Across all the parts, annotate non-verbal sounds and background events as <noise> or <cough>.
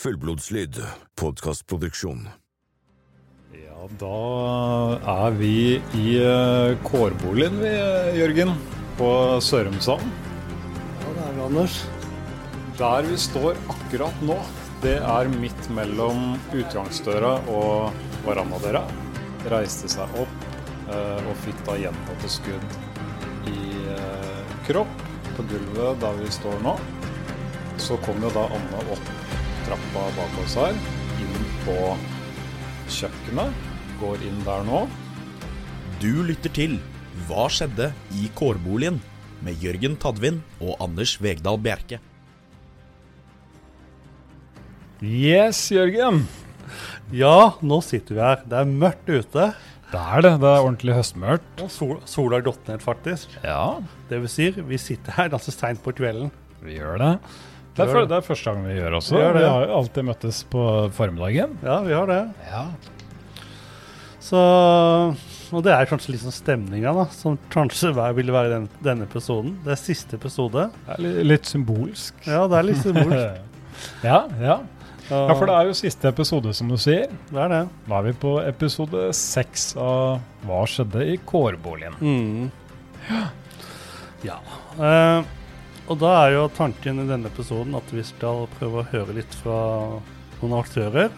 Fullblodslyd, podkastproduksjon. Ja, da er vi i eh, kårboligen vi, eh, Jørgen, på Sørumsand. Ja, det er vi, Anders. Der vi står akkurat nå, det er midt mellom utgangsdøra og verandadøra. Reiste seg opp eh, og fikk da gjentatte skudd i eh, kropp på gulvet der vi står nå. Så kom jo da Anne opp trappa bak oss her, inn på kjøkkenet. Går inn der nå. Du lytter til Hva skjedde i kårboligen? med Jørgen Tadvin og Anders Vegdal Bjerke. Yes, Jørgen. Ja, nå sitter vi her. Det er mørkt ute. Det er det. Det er ordentlig høstmørkt. Og sol, sola har gått ned, faktisk. Ja, Det vil si, vi sitter her ganske seint på kvelden. vi gjør det. Det er, for, det. er første gang vi gjør også. Vi gjør det. Vi har alltid møttes på formiddagen. Ja, vi har det. Ja. Så Og det er kanskje litt sånn stemninga, da, som kanskje <laughs> ville være den, denne episoden. Det er siste episode. Det er litt, litt symbolsk. Ja, det er litt symbolsk. <laughs> ja, ja. ja, for det er jo siste episode, som du sier. Det er det. Da er vi på episode seks av Hva skjedde i kårboligen? Mm. Ja. Eh, og da er jo tanken i denne episoden at vi skal prøve å høre litt fra noen aktører.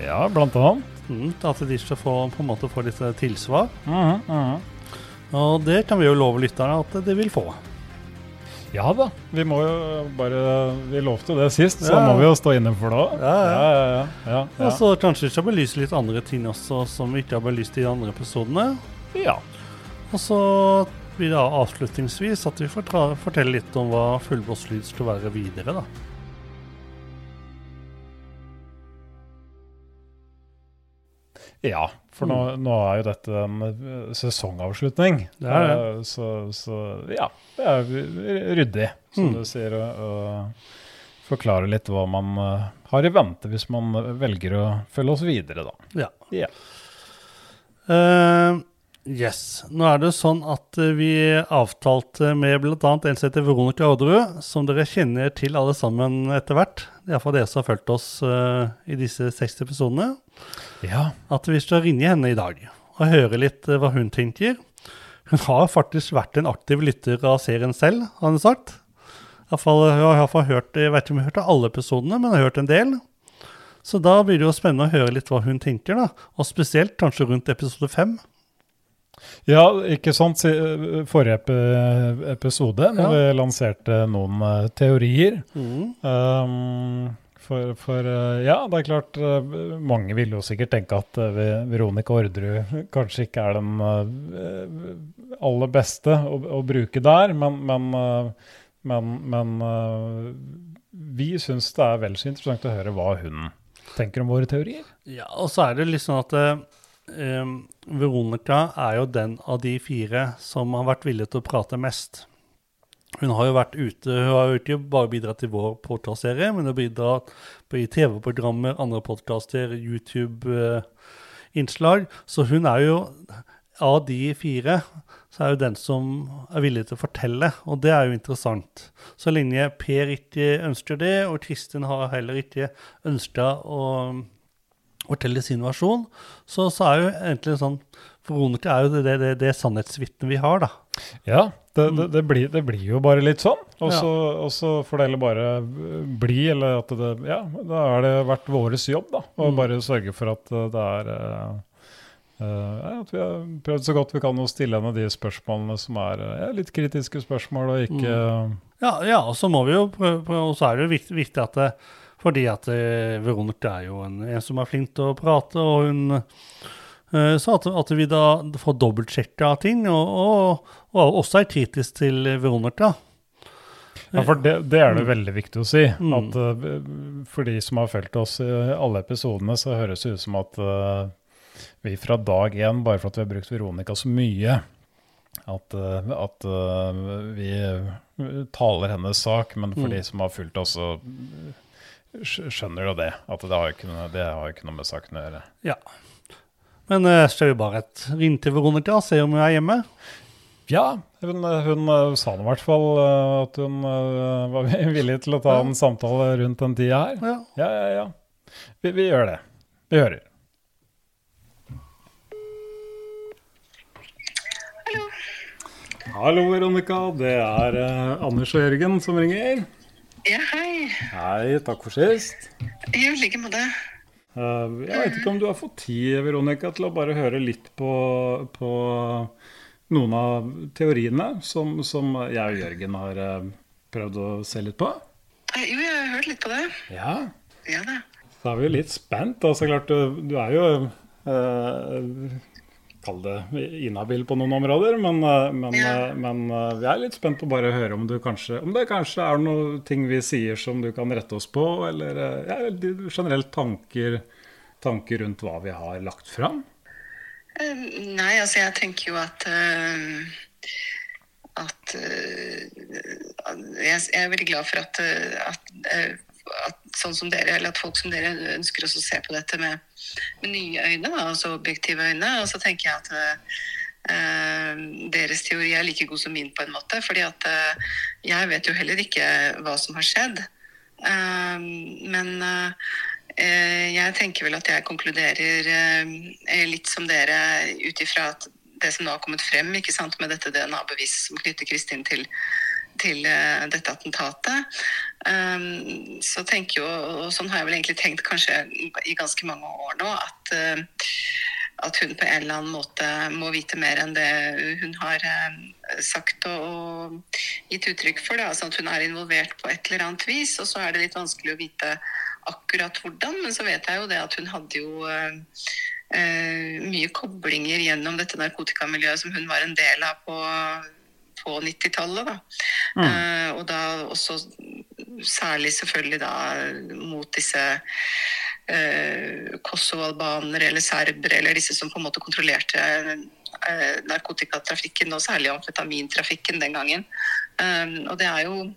Ja, blant annet. Mm, at de skal få, på en måte få litt eh, tilsvar. Mhm, mhm. Og det kan vi jo love lytterne at de vil få. Ja da. Vi må jo bare Vi lovte det sist, så Ja. må vi jo stå inne for det òg. Ja, ja. ja, ja, ja, ja. Og så kanskje vi skal belyse litt andre ting også som vi ikke har belyst i de andre episodene. ja. Og så blir da avslutningsvis at vi får tra fortelle litt om hva fullblåslyd skal være videre, da. Ja, for nå, nå er jo dette en eh, sesongavslutning. Det er det. Eh, Så, så ja, det er ryddig, som Mm. du sier, å, forklare litt hva man eh, har i vente hvis man velger å følge oss videre, da. Ja. Ja. Eh, yes. Nå er det sånn at eh, vi avtalte med bl.a. en som heter Veronica Orderud, som dere kjenner til alle sammen etter hvert. Iallfall dere som har fulgt oss uh, i disse 60 episodene. Ja. At vi skal ringe henne i dag og høre litt uh, hva hun tenker. Hun har faktisk vært en aktiv lytter av serien selv, har hun sagt. I hvert fall, hun har iallfall hørt, jeg vet ikke om hun hørte alle episodene, men hun har hørt en del. Så da blir det jo spennende å høre litt hva hun tenker, da. Og spesielt kanskje rundt episode fem. Ja, ikke sant. Si- Forrige episode, når Ja. vi lanserte noen eh, teorier. Mm. Um, for, for eh, ja, det er klart eh, Mange vil jo sikkert tenke at eh, Veronica Orderud kanskje ikke er den eh, aller beste å, å bruke der, men, men, eh, men, men eh, vi syns det er vel så interessant å høre hva hun tenker om våre teorier. Ja, og så er det sånn at eh, Veronica er jo den av de fire som har vært villig til å prate mest. Hun har jo vært ute, hun har jo ikke bare bidratt til vår podkastserie, men hun har bidratt i TV-programmer, andre podkaster, YouTube-innslag. Så hun er jo, av de fire, så er jo den som er villig til å fortelle, og det er jo interessant. Så lenge Per ikke ønsker det, og Kristin har heller ikke ønska å fortelle sin versjon, så, så er jo egentlig sånn Veronica er jo det, det, det sannhetsvitnet vi har, da. Ja, det, det, det, blir, det blir jo bare litt sånn. Og Ja. så, og så får det heller bare bli, eller at det Ja, da har det vært vår jobb, da. Å Mm. bare sørge for at eh, det er uh, At vi har prøvd så godt vi kan å stille henne de spørsmålene som er ja, litt kritiske spørsmål, og ikke Ja, ja og så må vi jo prøve, prøve og så er det jo viktig, viktig at det, fordi at eh, Veronica er jo en, en som er flink til å prate, og hun uh, sa at, at vi da får dobbeltsjekka ting, og, og, og også er kritisk til Veronica. Ja, for det, det er det Mm. veldig viktig å si. Mm. At uh, For de som har fulgt oss i alle episodene, så høres det ut som at uh, vi fra dag én, bare for at vi har brukt Veronica så mye, at, at vi taler hennes sak. Men for Mm. de som har fulgt oss, så skjønner jo det. At det har jo ikke noe, det har jo ikke noe med saken å gjøre. Ja. Men uh, skal vi bare et ringe til Veronica og se om hun er hjemme? Ja, hun, hun uh, sa i hvert fall uh, at hun uh, var <laughs> villig til å ta en samtale rundt den tida her. Ja. Ja, ja, ja. Vi, vi gjør det. Vi hører. Hallo, Veronica. Det er eh, Anders og Jørgen som ringer. Ja, hei. Hei, takk for sist. I like måte. Eh, jeg vet ikke om du har fått tid, Veronica, til å bare høre litt på, på noen av teoriene som, som jeg og Jørgen har eh, prøvd å se litt på. Eh, Jo, jeg har hørt litt på det. Ja, Ja da. Da er vi jo litt spent. Altså, klart, du, du er jo eh, Kall det inhabil på noen områder, men, eh, men, Ja. eh, men eh, vi er litt spent på bare å høre om, du kanskje, om det kanskje er noen ting vi sier som du kan rette oss på, eller ja, generelt tanker, tanker rundt hva vi har lagt fram. Eh, Nei, altså jeg tenker jo at uh, at uh, jeg, er veldig glad for at, uh, at sånn som dere, eller at folk som dere ønsker å se på dette med, med nye øyne, da, altså objektive øyne. Og så tenker jeg at eh, deres teori er like god som min på en måte. fordi at uh, jeg vet jo heller ikke hva som har skjedd. Uh, men jeg tenker vel at jeg konkluderer litt som dere ut ifra at det som nå har kommet frem ikke sant, med dette DNA-beviset som knytter Kristin til, til dette attentatet. Um, så tenker jo, og sånn har jeg vel egentlig tenkt kanskje i, i ganske mange år nå, at, uh, at hun på en eller annen måte må vite mer enn det hun har uh, sagt og, og gitt uttrykk for. Da. Altså at hun er involvert på et eller annet vis, og så er det litt vanskelig å vite akkurat hvordan. Men så vet jeg jo det at hun hadde jo uh, mye koblinger gjennom dette narkotikamiljøet som hun var en del av på, på 90-tallet. Da. Eh, og da også særlig selvfølgelig da mot disse eh, Kosovo-albanere eller serbere, eller disse som på en måte kontrollerte eh, narkotikatrafikken, og særlig amfetamintrafikken den gangen. Um, og det er jo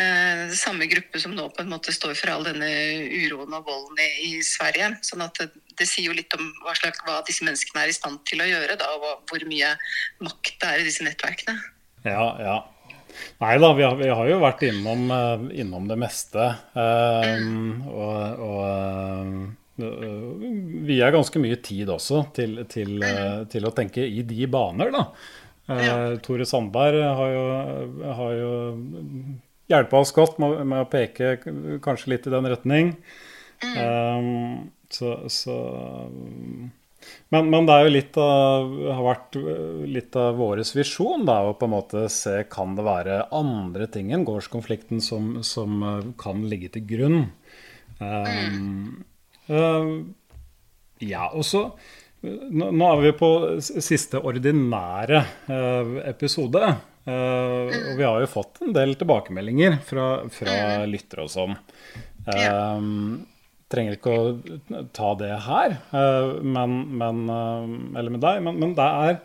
eh, samme gruppe som nå på en måte står for all denne uroen og volden i, i Sverige. sånn at det, det sier jo litt om hva, slags, hva disse menneskene er i stand til å gjøre, da, og hvor mye makt det er i disse nettverkene. Ja, ja. Nei da, vi har, vi har jo vært innom, eh, innom det meste. eh, og og eh, vi er ganske mye tid også til, til, eh, til å tenke i de baner, da. Ja. Tore Sandberg har jo, har jo hjelpa oss godt med, med å peke kanskje litt i den retning. Um, så, så men, men det er jo litt av, har vært øh, litt av vår visjon da, å på en måte se kan det være andre ting enn gårdskonflikten som, som øh, kan ligge til grunn. Um, uh, ja, og så nå, nå er vi på siste ordinære uh, episode. Uh, og vi har jo fått en del tilbakemeldinger fra, fra lyttere og sånn. Um, trenger ikke å ta det her, eh, men, men, eh, eller med deg, men, men det er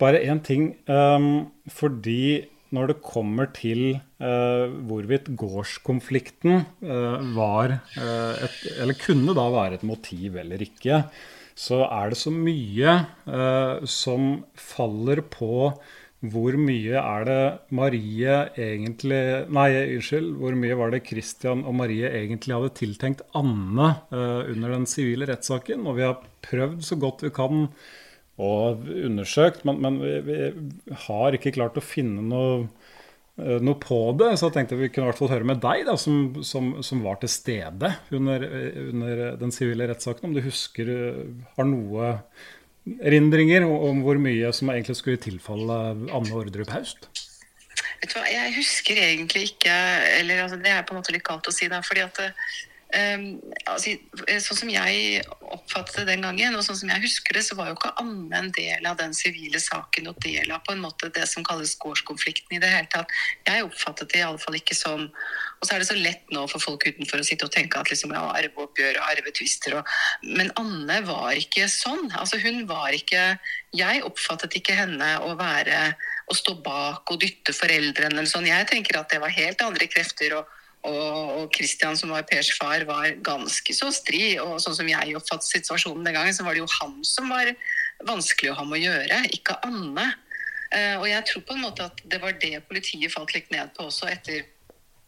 bare én ting. eh, fordi når det kommer til hvorvidt gårdskonflikten var et, eller kunne da være et motiv eller ikke, så er det så mye som faller på hvor mye er det Marie egentlig Nei, unnskyld. Hvor mye var det Christian og Marie egentlig hadde tiltenkt Anne eh, under den sivile rettssaken? Og vi har prøvd så godt vi kan og undersøkt, men, men vi, vi har ikke klart å finne noe, eh, noe på det. Så jeg tenkte vi kunne hvert fall høre med deg, da, som, som, som var til stede under, eh, under den sivile rettssaken. Om du husker eh, har noe erindringer om hvor mye som egentlig skulle tilfalle Anne Ordrup Haust? Vet du hva, Jeg husker egentlig ikke eller altså, Det er på en måte litt galt å si, da. fordi at eh, altså, Sånn som jeg oppfattet det den gangen, og sånn som jeg husker det, så var jo ikke Amme en del av den sivile saken og del av på en måte det som kalles gårdskonflikten i det hele tatt. Jeg oppfattet det i alle fall ikke som Og så er det så lett nå for folk utenfor å sitte og tenke at liksom, ja, arveoppgjør og arvetvister og Men Anne var ikke sånn. Altså hun var ikke Jeg oppfattet ikke henne å være å stå bak og dytte foreldrene eller sånn. Jeg tenker at det var helt andre krefter. og og, og Christian, som var Pers far, var ganske så stri. Og sånn som jeg oppfattet situasjonen den gangen, så var det jo han som var vanskelig å ha med å gjøre, ikke Anne. Eh, og jeg tror på en måte at det var det politiet falt litt ned på også etter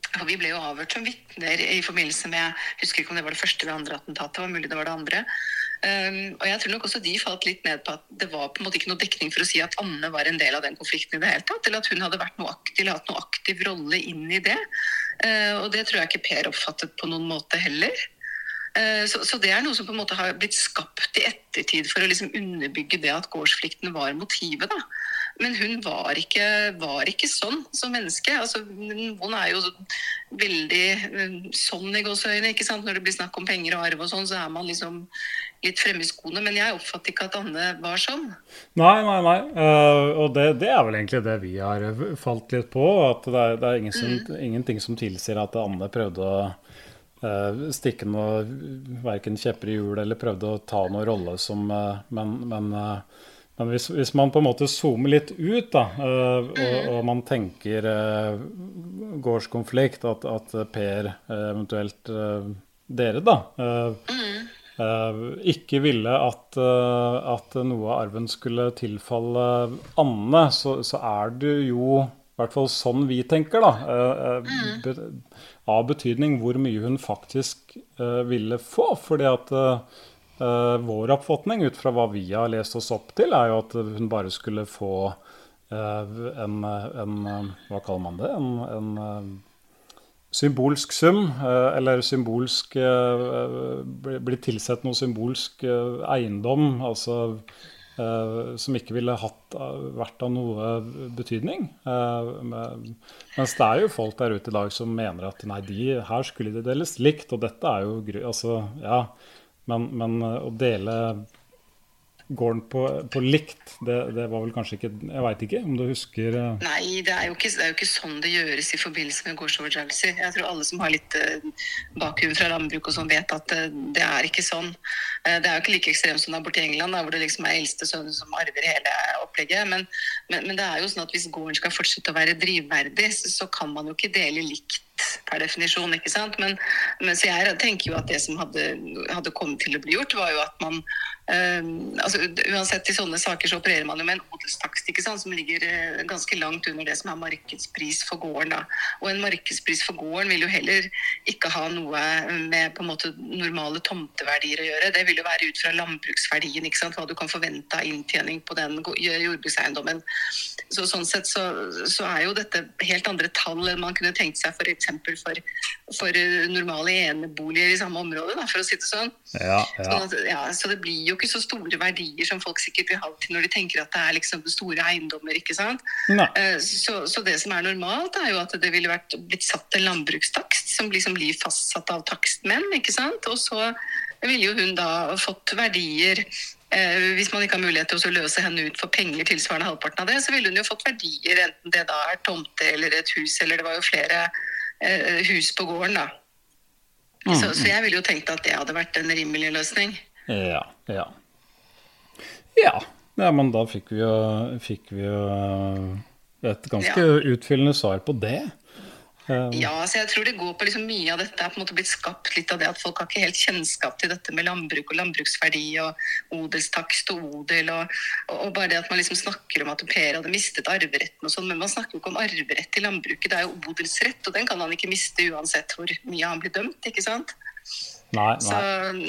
for Vi ble jo avhørt som vitner i forbindelse med jeg husker ikke om det var det første eller andre attentatet. det var mulig det var det andre. Um, og jeg tror nok også de falt litt ned på at det var på en måte ikke noe dekning for å si at Anne var en del av den konflikten i det hele tatt. Eller at hun hadde vært noe aktiv, eller hatt noe aktiv rolle inn i det. Uh, og det tror jeg ikke Per oppfattet på noen måte heller. Uh, så, så, det er noe som på en måte har blitt skapt i ettertid for å liksom underbygge det at gårdsplikten var motivet. da. Men hun var ikke, var ikke sånn som menneske. Altså, hun er jo veldig eh, sånn i gåseøyne. ikke sant? Når det blir snakk om penger og arv og sånn, så er man liksom litt fremme i skoene. Men jeg oppfatter ikke at Anne var sånn. Nei, nei, nei. Uh, og det, det, er vel egentlig det vi har falt litt på. At det er, det er ingen som, mm. ingenting som tilsier at Anne prøvde å uh, stikke noe verken kjepper i hjul eller prøvde å ta noen rolle som uh, Men, men men hvis, hvis, man på en måte zoomer litt ut, da, uh, og, mm. og, man tenker uh, gårdskonflikt, at, at Per, uh, eventuelt dere, da, mm. ikke ville at, at, noe av arven skulle tilfalle Anne, så, så, er det jo i hvert fall sånn vi tenker, da, mm. av betydning hvor mye hun faktisk ville få. fordi at vår oppfatning ut fra hva vi har lest oss opp til, er jo at hun bare skulle få uh, en, en, Hva kaller man det? En, en symbolsk sum, eller symbolsk bli, bli, tilsett noe symbolsk eiendom, altså som ikke ville hatt, vært av noe betydning. mens det er jo folk der ute i dag som mener at nei, de, her skulle de deles likt, og dette er jo altså, ja, men, men eh, å dele gården på, på likt, det, det, var vel kanskje ikke Jeg veit ikke om du husker uh... Nei, det er, ikke, det er, jo ikke, sånn det gjøres i forbindelse med gårdsoverdragelser. Jeg tror alle som har litt uh, bakgrunn fra landbruk og sånn, vet at det, det er ikke sånn. det er jo ikke like ekstremt som det er borti England, da, hvor det liksom er eldste sønnen som arver hele opplegget. Men, men, men, det er jo sånn at hvis gården skal fortsette å være drivverdig, så, så kan man jo ikke dele likt per definisjon. ikke sant? Men, men, så jeg tenker jo at det som hadde, hadde, kommet til å bli gjort, var jo at man øh, altså Uansett i sånne saker så opererer man jo med en odelstakst ikke sant? som ligger øh, ganske langt under det som er markedspris for gården. da. Og en markedspris for gården vil jo heller ikke ha noe med på en måte normale tomteverdier å gjøre. Det vil jo være ut fra landbruksverdien, ikke sant? hva du kan forvente av inntjening på den jordbrukseiendommen. Så Sånn sett så, så er jo dette helt andre tall enn man kunne tenkt seg for for, for normale eneboliger i samme område, da, for å si det sånn. Ja, ja. Sånn at, ja, så det blir jo ikke så store verdier som folk sikkert vil ha til når de tenker at det er liksom store eiendommer. ikke sant? Uh, så, så, det som er normalt, er jo at det ville vært blitt satt en landbrukstakst som liksom blir fastsatt av takstmenn. ikke sant? Og så ville jo hun da fått verdier Eh, hvis man ikke har mulighet til å løse henne ut for penger tilsvarende halvparten av det, så ville hun jo fått verdier, enten det da er tomte eller et hus, eller det var jo flere eh, hus på gården, da. Mm. Så, så, jeg ville jo tenkt at det hadde vært en rimelig løsning. Ja, ja. Ja, ja men da fikk vi jo, fikk vi jo et ganske ja. utfyllende svar på det. Um, ja, så jeg tror det går på liksom mye av dette er på en måte blitt skapt litt av det at folk har ikke helt kjennskap til dette med landbruk og landbruksverdi og odelstakst og odel. Og, og, bare det at man liksom snakker om at Per hadde mistet arveretten og sånn, men man snakker jo ikke om arverett i landbruket. Det er jo odelsrett, og den kan han ikke miste uansett hvor mye han blir dømt, ikke sant? Nei, nei. Så,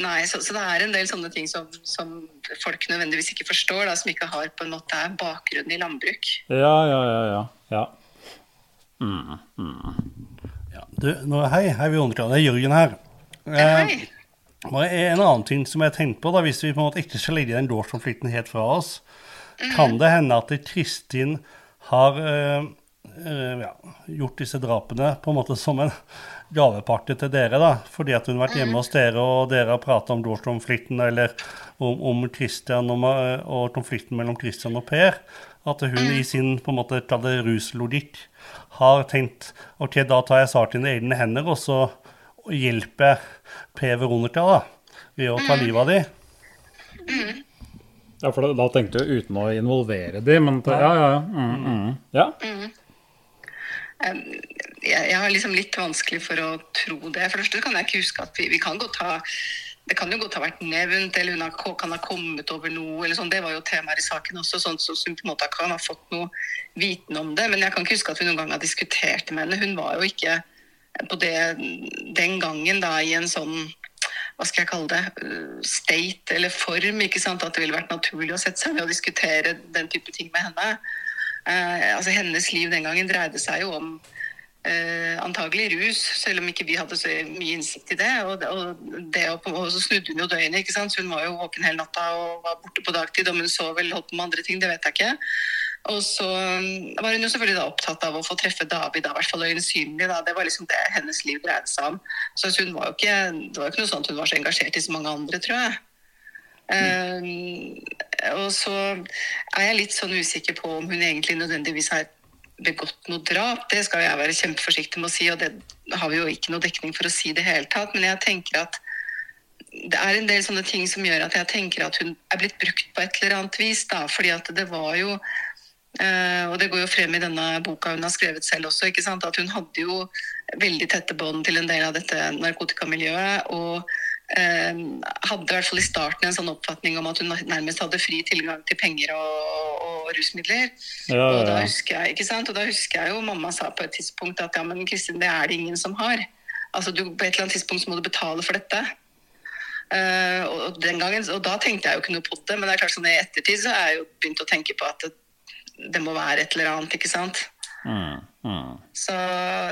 nei så, så, det er en del sånne ting som, som, folk nødvendigvis ikke forstår, da, som ikke har på en måte bakgrunn i landbruk. Ja, ja, ja, ja. ja. Mm, mm. Ja, du, nå, hei, hei, Det er Jørgen her. Eh, bare en annen ting som jeg tenkte på, da, hvis vi på en måte ikke skal legge den gårdskonflikten helt fra oss, mm. kan det hende at Kristin har eh, eh, ja, gjort disse drapene på en måte som en gavepakke til dere, da, fordi at hun har vært hjemme mm. hos dere, og dere har prata om gårdskonflikten eller om, om Christian og, og, konflikten mellom Christian og Per. At hun mm. i sin på en måte ruslogikk har tenkt ok, da tar jeg saken i egne hender, og så hjelper jeg Per Veronica da, ved å ta mm. livet av dem. Mm. Ja, for da, da, tenkte du uten å involvere de, men Ja, ja, ja. Mm, mm. ja. Mm. Jeg, jeg, har liksom litt vanskelig for å tro det. For det første kan jeg ikke huske at vi, vi kan godt ha Det kan jo godt ha vært nevnt, eller hun har, kan ha kommet over noe. eller sånn. Det var jo temaer i saken også, sånn så hun på en måte kan ha fått noe viten om det. Men jeg kan ikke huske at vi noen gang har diskutert med henne. Hun var jo ikke på det den gangen da i en sånn hva skal jeg kalle det, state eller form. ikke sant, At det ville vært naturlig å sette seg ned og diskutere den type ting med henne. Eh, altså Hennes liv den gangen dreide seg jo om eh, antagelig rus, selv om ikke vi hadde så mye innsikt i det. Og, og, det, og så snudde hun jo døgnet, ikke sant? så hun var jo våken hele natta og var borte på dagtid. Om hun så vel holdt på med andre ting, det vet jeg ikke. Og så um, var hun jo selvfølgelig opptatt av å få treffe David, da, i hvert fall øyensynlig. da, Det var liksom det hennes liv dreide seg om. Så hun var jo ikke, det var jo ikke noe at hun var så engasjert i så mange andre, tror jeg. Mm. Um, og så er jeg litt sånn usikker på om hun egentlig nødvendigvis har begått noe drap. Det skal jeg være kjempeforsiktig med å si, og det har vi jo ikke noe dekning for å si det hele tatt. Men jeg tenker at det er en del sånne ting som gjør at jeg tenker at hun er blitt brukt på et eller annet vis. da, fordi at det var jo og det går jo frem i denne boka hun har skrevet selv også, ikke sant? at hun hadde jo veldig tette bånd til en del av dette narkotikamiljøet. Og uh, hadde i hvert fall i starten en sånn oppfatning om at hun nærmest hadde fri tilgang til penger og, og rusmidler. Ja, ja. Og, da husker jeg, ikke sant? og da husker jeg jo mamma sa på et tidspunkt at ja, men Kristin, det er det ingen som har. Altså du, På et eller annet tidspunkt så må du betale for dette. Uh, og, den gangen, og da tenkte jeg jo ikke noe på det, men det er klart sånn i ettertid så har jeg jo begynt å tenke på at det, må være et eller annet, ikke sant. Mm, mm. Så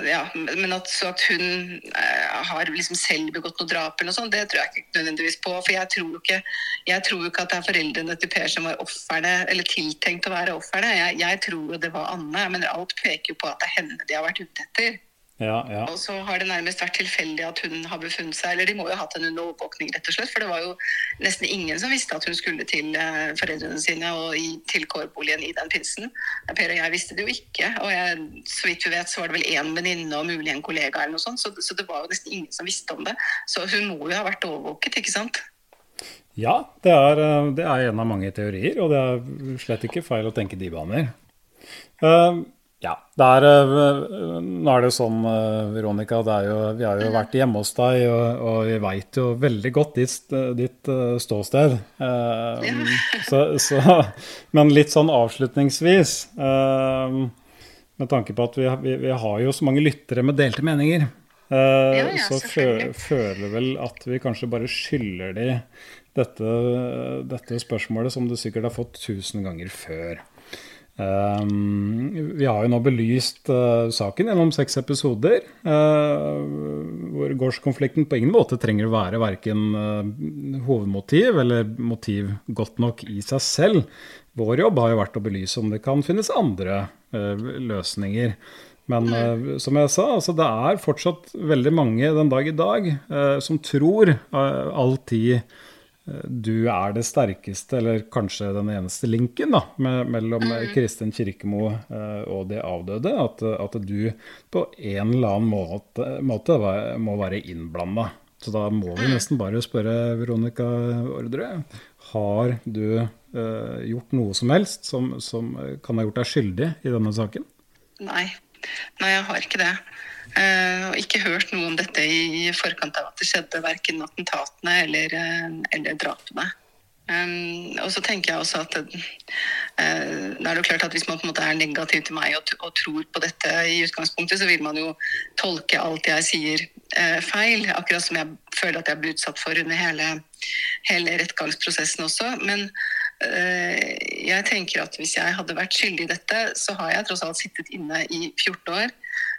ja, Men at, at hun eh, har liksom selv begått noe drap, eller noe sånt, det tror jeg ikke nødvendigvis på. For jeg tror ikke, jeg tror ikke at det er foreldrene til Per som var offerne, eller tiltenkt å være ofrene. Jeg, jeg tror jo det var Anne, men alt peker jo på at det er henne de har vært ute etter. Ja, ja. Og så har det nærmest vært tilfeldig at hun har befunnet seg Eller de må jo ha hatt en under overvåkning, rett og slett. For det var jo nesten ingen som visste at hun skulle til uh, foreldrene sine og i, til kårboligen i den pinsen. Per og jeg visste det jo ikke. Og jeg, så vidt vi vet, så var det vel én venninne og mulig en kollega eller noe sånt. Så, så, det var jo nesten ingen som visste om det. Så hun må jo ha vært overvåket, ikke sant? Ja, det er, eh, det er en av mange teorier, og det er slett ikke feil å tenke de baner. Uh, ja. Er, eh, nå er det jo sånn, eh, Veronica, det jo, vi har jo vært hjemme hos deg, og, og vi veit jo veldig godt ditt, ditt eh, ståsted. Uh, <laughs> så, så, men litt sånn avslutningsvis, med tanke på at vi, vi, vi, har jo så mange lyttere med delte meninger, ja, ja, så føler vel at vi kanskje bare skylder de dette, dette spørsmålet som du sikkert har fått tusen ganger før. Um, vi har jo nå belyst uh, saken gjennom seks episoder, uh, hvor gårdskonflikten på ingen måte trenger å være verken uh, hovedmotiv eller motiv godt nok i seg selv. Vår jobb har jo vært å belyse om det kan finnes andre løsninger. Men som jeg sa, altså det er fortsatt veldig mange den dag i dag som tror all tid du er det sterkeste, eller kanskje den eneste linken da, mellom mm. Kristin Kirkemo eh, og de avdøde. At, at, du på en eller annen måte, måte må være innblanda. Så da må vi mm. nesten bare spørre Veronica Ordre. Har du eh, gjort noe som helst som, som kan ha gjort deg skyldig i denne saken? Nei. Nei, jeg har ikke det. Uh, og ikke hørt noe om dette i forkant av at det skjedde, verken attentatene eller, uh, eller drapene. Um, og så tenker jeg også at uh, det er jo klart at hvis man på en måte er negativ til meg og, og, tror på dette i utgangspunktet, så vil man jo tolke alt jeg sier feil. Akkurat som jeg føler at jeg blir utsatt for under hele, hele rettgangsprosessen også. Men jeg tenker at hvis jeg hadde vært skyldig i dette, så har jeg tross alt sittet inne i 14 år.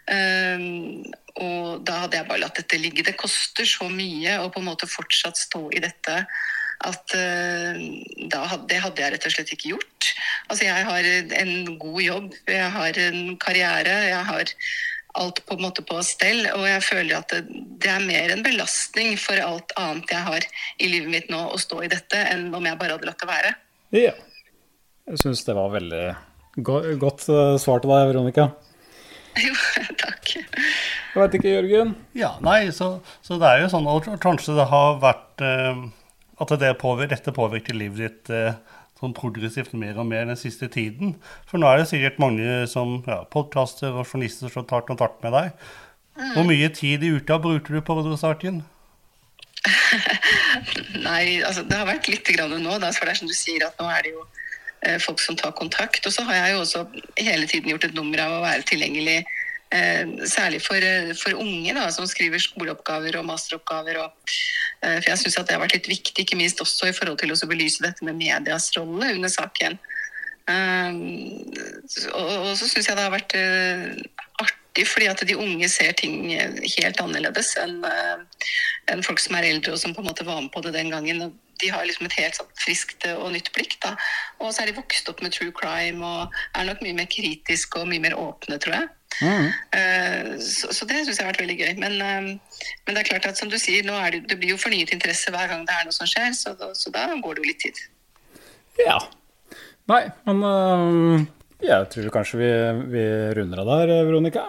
Um, og da hadde jeg bare latt dette ligge. Det koster så mye å på en måte fortsatt stå i dette at uh, hadde, det hadde jeg rett og slett ikke gjort. Altså jeg har en god jobb, jeg har en karriere, jeg har alt på en måte på stell. Og jeg føler at det, det er mer en belastning for alt annet jeg har i livet mitt nå å stå i dette, enn om jeg bare hadde latt det være. Ja. Jeg syns det var veldig godt eh, svar til deg, Veronica. Jo, <laughs> takk. Jeg vet ikke, Jørgen? Ja, nei, så, så, det er jo sånn at kanskje det har vært eh, At det påvirker, dette påvirker livet ditt eh, sånn progressivt mer og mer den siste tiden. For nå er det sikkert mange som ja, podkaster og journalister som tar kontakt med deg. Mm. Hvor mye tid i uka bruker du på saken? <laughs> Nei, altså det har vært litt grann nå, da, for det er som du sier at nå er det jo folk som tar kontakt. Og så har jeg jo også hele tiden gjort et nummer av å være tilgjengelig eh, særlig for, eh, for unge da, som skriver skoleoppgaver og masteroppgaver. Og, eh, for jeg syns det har vært litt viktig, ikke minst også i forhold til å belyse dette med medias rolle under saken. Eh, og, og så syns jeg det har vært eh, artig, fordi at de unge ser ting helt annerledes enn eh, enn folk som er eldre og som på en måte var med på det den gangen. De har liksom et helt sånn friskt og nytt blikk. da. Og så er de vokst opp med true crime og er nok mye mer kritiske og mye mer åpne, tror jeg. Eh, så, så det syns jeg har vært veldig gøy. Men, uh, men det er klart at som du sier, nå er det, det blir jo fornyet interesse hver gang det er noe som skjer, så, så da går det jo litt tid. Ja. Nei, men uh, jeg tror kanskje vi, vi runder av der, Veronica.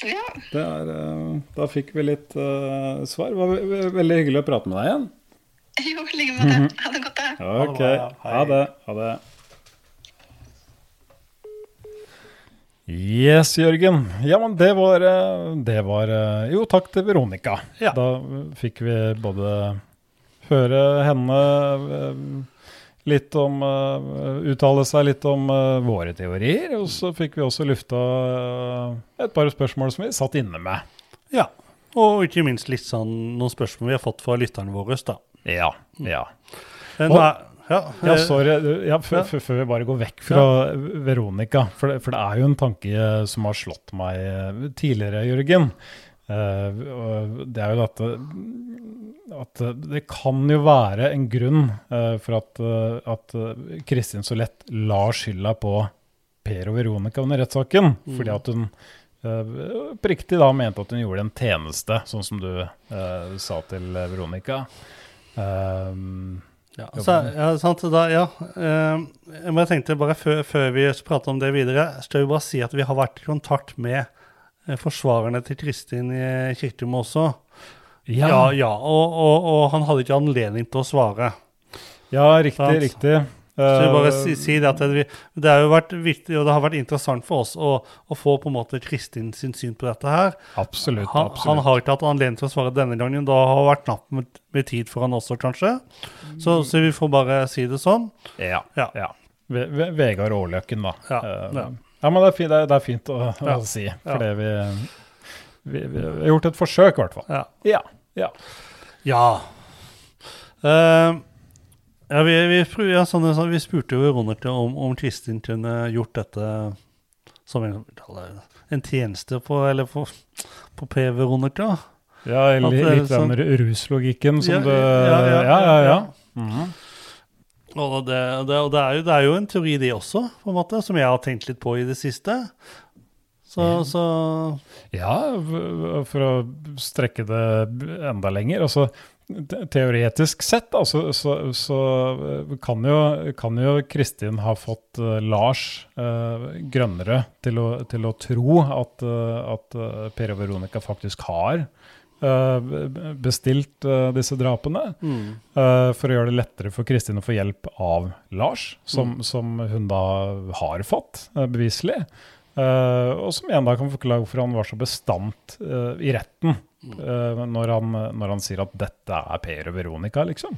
Ja, er, øh, da fikk vi litt svar. Det var ve- ve- veldig hyggelig å prate med deg igjen. <laughs> jo, i like måte. Ha det godt, da. Ok, ha det. Ha det. Yes, Jørgen. Ja, men det var, øh, det var øh, Jo, takk til Veronica. Ja. Da fikk vi både høre henne øh, litt om Uttale seg litt om våre teorier, og så fikk vi også lufta et par spørsmål som vi satt inne med. Ja. Og ikke minst litt sånn noen spørsmål vi har fått fra lytterne våre. da. Ja, ja. Eh, Og- ja, Ja, eh, sorry. Ja, før, Ja. Før vi bare går vekk fra Veronica, for det, for det er jo en tanke eh, som har slått meg tidligere, Jørgen. Uh, det er jo dette at det kan jo være en grunn uh, for at, uh, at Kristin så lett la skylda på Per og Veronica under rettssaken. Fordi at hun uh, oppriktig da mente at hun gjorde en tjeneste, sånn som du sa til Veronica. Um, Ja, altså, ja, sant, da, ja. Eh, jeg bare tenkte bare før, før vi prater om det videre, skal vi bare si at vi har vært i kontakt med eh, forsvarerne til Kristin i Kirtum også. Ja, ja, og, og, og han hadde ikke anledning til å svare. Ja, riktig, Sant. riktig. Så vi bare Eh, si, si det at det, det har jo vært viktig, og det har vært interessant for oss å, å få på en måte Kristin sin syn på dette her. Absolutt. Han, han har ikke hatt anledning til å svare denne gangen. Da har det vært knapt med, med tid for han også, kanskje. Så, så vi får bare si det sånn. Ja. Ja. ja. Ve Ve Vegard Aarløkken, da. Ja, uh, ja. ja, men det er, fint, det er, fint å, å si, fordi vi, vi, vi har gjort et forsøk, i hvert fall. Ja. Ja. ja. Ja. Ja, vi, vi, ja, sånn, sånn, vi spurte jo Veronica om, om Kristin kunne gjort dette som en, en tjeneste på, eller på, på PV Veronica. Ja, At li, det er litt den ru- ruslogikken som Ja, du ja, ja, Ja, ja. ja. ja. -hmm. Og, det, det, og det, er jo, det er jo en teori, det også, på en måte, som jeg har tenkt litt på i det siste. Så, så Ja, for å strekke det enda lenger. Altså, teoretisk sett altså, så, så, eh, kan, jo, kan jo Kristin ha fått eh, Lars eh, Grønnere til til å tro at, eh, at Per og Veronica faktisk har eh, bestilt eh, disse drapene. mm, eh, for å gjøre det lettere for Kristin å få hjelp av Lars, som, som hun da har fått, beviselig. Eh, og som igjen da kan forklare hvorfor han var så bestant eh, i retten når, han, når han sier at dette er Per og Veronica, liksom.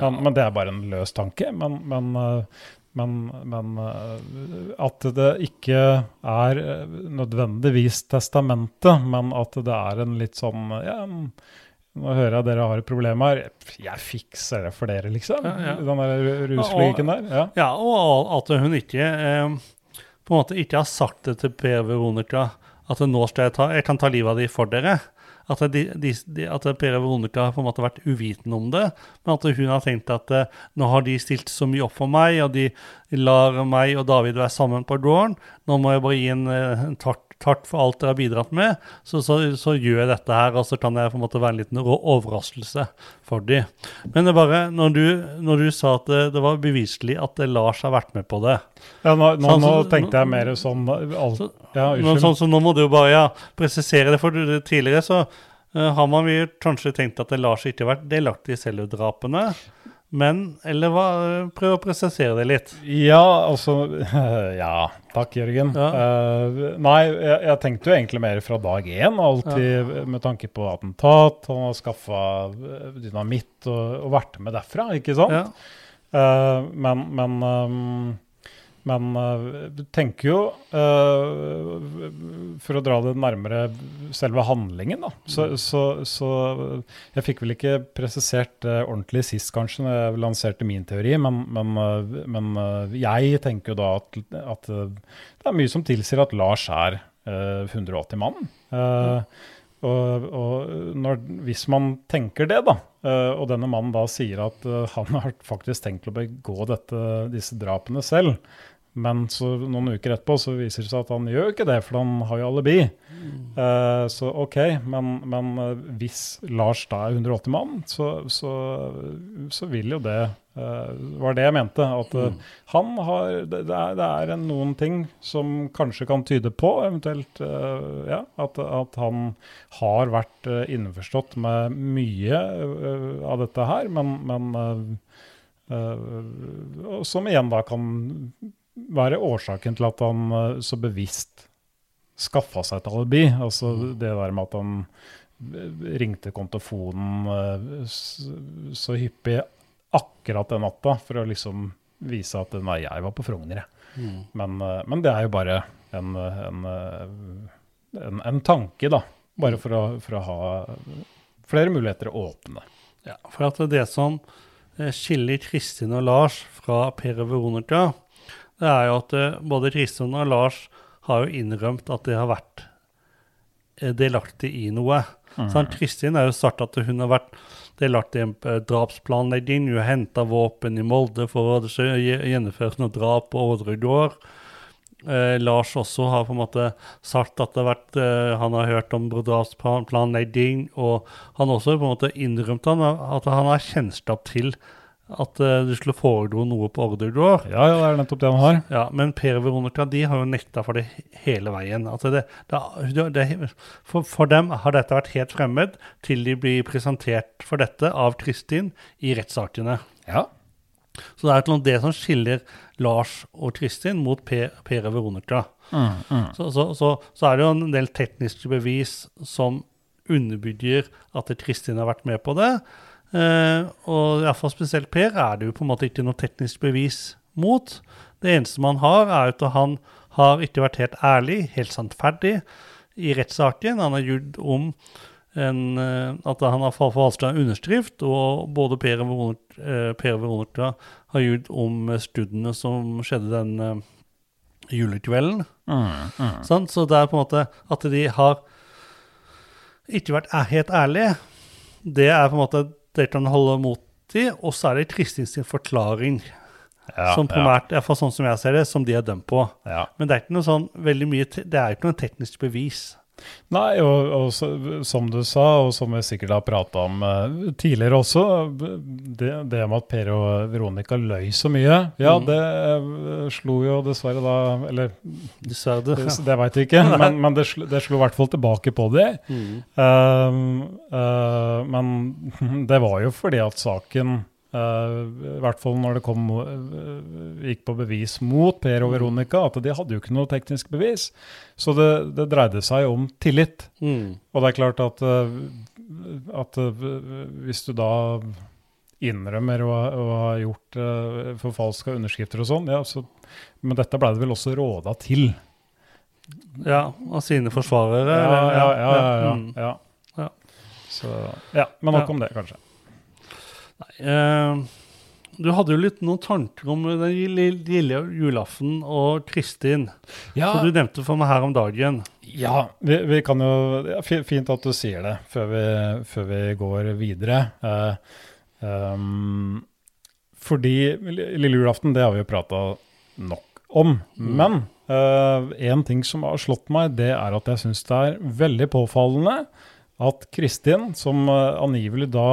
Han, Men det er bare en løs tanke. Men, men, eh, men, men eh, at det ikke er eh, nødvendigvis testamentet, men at det er en litt sånn ja, nå hører jeg dere har et problem her. Jeg fikser det for dere, liksom. Ja, ja. Den der ruslogikken der. Ja. Ja, og at hun ikke eh, på en måte ikke har sagt det til Per Veronica at nå skal jeg ta, jeg kan ta livet av de for dere. At, de, de, at Per Veronica har på en måte vært uvitende om det, men at hun har tenkt at eh, nå har de stilt så mye opp for meg, og de lar meg og David være sammen på gården. Nå må jeg bare gi en, eh, en takk, takk for alt dere har bidratt med. Så, så, så gjør jeg dette her, og så kan jeg på en måte være en liten overraskelse for dem. Men det er bare, når du, når du sa at det, det var beviselig at eh, Lars har vært med på det Ja, nå, nå, Sånn, nå tenkte jeg mer sånn alt, Så- Ja, nå, sånn, så nå må du jo bare ja, presisere det, for du- tidligere så uh, har man kanskje tenkt at Lars ikke har vært delaktig i selve drapene. Men Eller hva, prøv å presisere det litt. Ja, altså <laughs> Ja, takk, Jørgen. Ja. Uh, nei, jeg, jeg tenkte jo egentlig mer fra dag én, alltid med tanke på attentat. Han har skaffa dynamitt og, og vært med derfra, ikke sant? Ja. Uh, men men, ehm, men du tenker jo uh, For å dra det nærmere selve handlingen, da. Så, så, så jeg fikk vel ikke presisert det ordentlig sist, kanskje, når jeg lanserte min teori, men, men, uh, men jeg tenker jo da at, at det er mye som tilsier at Lars er eh, 180 mann. Mm. og, og når, hvis man tenker det, da, og denne mannen da sier at han har faktisk tenkt å begå dette, disse drapene selv, men så noen uker etterpå så viser det seg at han gjør ikke det, for han har jo alibi. Eh, så OK, men, men eh, hvis Lars da er 180 mann, så, så, så vil jo det eh, var det jeg mente. At mm. han har det, det, er, det er noen ting som kanskje kan tyde på, eventuelt eh, ja, at, at han har vært innforstått med mye av dette her, men, men Som igjen da kan være årsaken til at han eh, så bevisst skaffa seg et alibi. Altså det der med at han eh, ringte kontofonen eh, så hyppig akkurat den natta for å liksom vise at nei, jeg var på Frogner, jeg. Men, eh, men det er jo bare en, en, en, en tanke, da. Bare for å, for å ha flere muligheter å åpne. Ja, for at det som skiller Kristin og Lars fra Per og Veronica, det er jo at eh, både Kristian og Lars har jo innrømt at det har vært eh, delaktig i noe. Sant? Kristin har jo sagt at hun har vært delaktig i en eh, drapsplanlegging. Hun har henta våpen i Molde for å gjennomføre noe drap på Ådregård. Eh, Lars også har på en måte sagt at det har vært, eh, han har hørt om drapsplanlegging, og han også på en måte innrømt han, at han har kjennskap til at uh, du skulle foregå noe på Ordergård. Ja, ja, det er nettopp det han har. Ja, men Per og Veronica de har jo nekta for det hele veien. Altså det, det, det, for, for dem har dette vært helt fremmed til de blir presentert for dette av Kristin i rettssakene. Ja. Så det er et det som skiller Lars og Kristin mot Per, per og Veronica. Så, så, så, så er det jo en del tekniske bevis som underbygger at Kristin har vært med på det. Eh, og iallfall spesielt Per er det jo på en måte ikke noe teknisk bevis mot. Det eneste man har, er at han har ikke vært helt ærlig, helt sannferdig, i rettssaken. Han har gjort om en, eh, at han har forvalta en underskrift, og både Per og Veronica, eh, har gjort om studiene som skjedde den julekvelden. julekvelden. mm. Så det er på en måte at de har ikke vært helt ærlige. Det er på en måte det kan holde mot i, og så er det Kristin sin forklaring, Ja, som primært, ja. iallfall sånn som jeg ser det, som de er dømt på. ja. Men det er ikke noe sånn veldig mye, det er ikke noe teknisk bevis. Nei, og, og så, som du sa, og som vi sikkert har prata om uh, tidligere også, det, det med at Per og Veronica løy så mye, ja, det uh, slo jo dessverre da Eller Dessverre. det, <laughs> det veit vi ikke, <laughs> men, men det, slo, det slo i hvert fall tilbake på det. Mm. uh, men <laughs> det var jo fordi at saken uh, i hvert fall når det kom, uh, gikk på bevis mot Per og Veronica, at de hadde jo ikke noe teknisk bevis. Så det, det dreide seg om tillit. Mm. Og det er klart at, uh, at hvis du da innrømmer å, å ha gjort uh, forfalska underskrifter og sånn, ja, så, men dette ble det vel også råda til. Ja, av sine forsvarere. Ja, eller- ja, ja. ja, ja, Mm. ja. Ja. Så, ja men nok Ja. om det, kanskje. Eh, du hadde jo litt noen tanker om den lille, julaften og Kristin. Ja, Så du nevnte for meg her om dagen. ja vi, vi kan jo ja, Fint at du sier det før vi, før vi går videre. Eh, um, fordi lille julaften, det har vi jo prata nok om. Men én ting som har slått meg, det er at jeg syns det er veldig påfallende at Kristin, som eh, angivelig da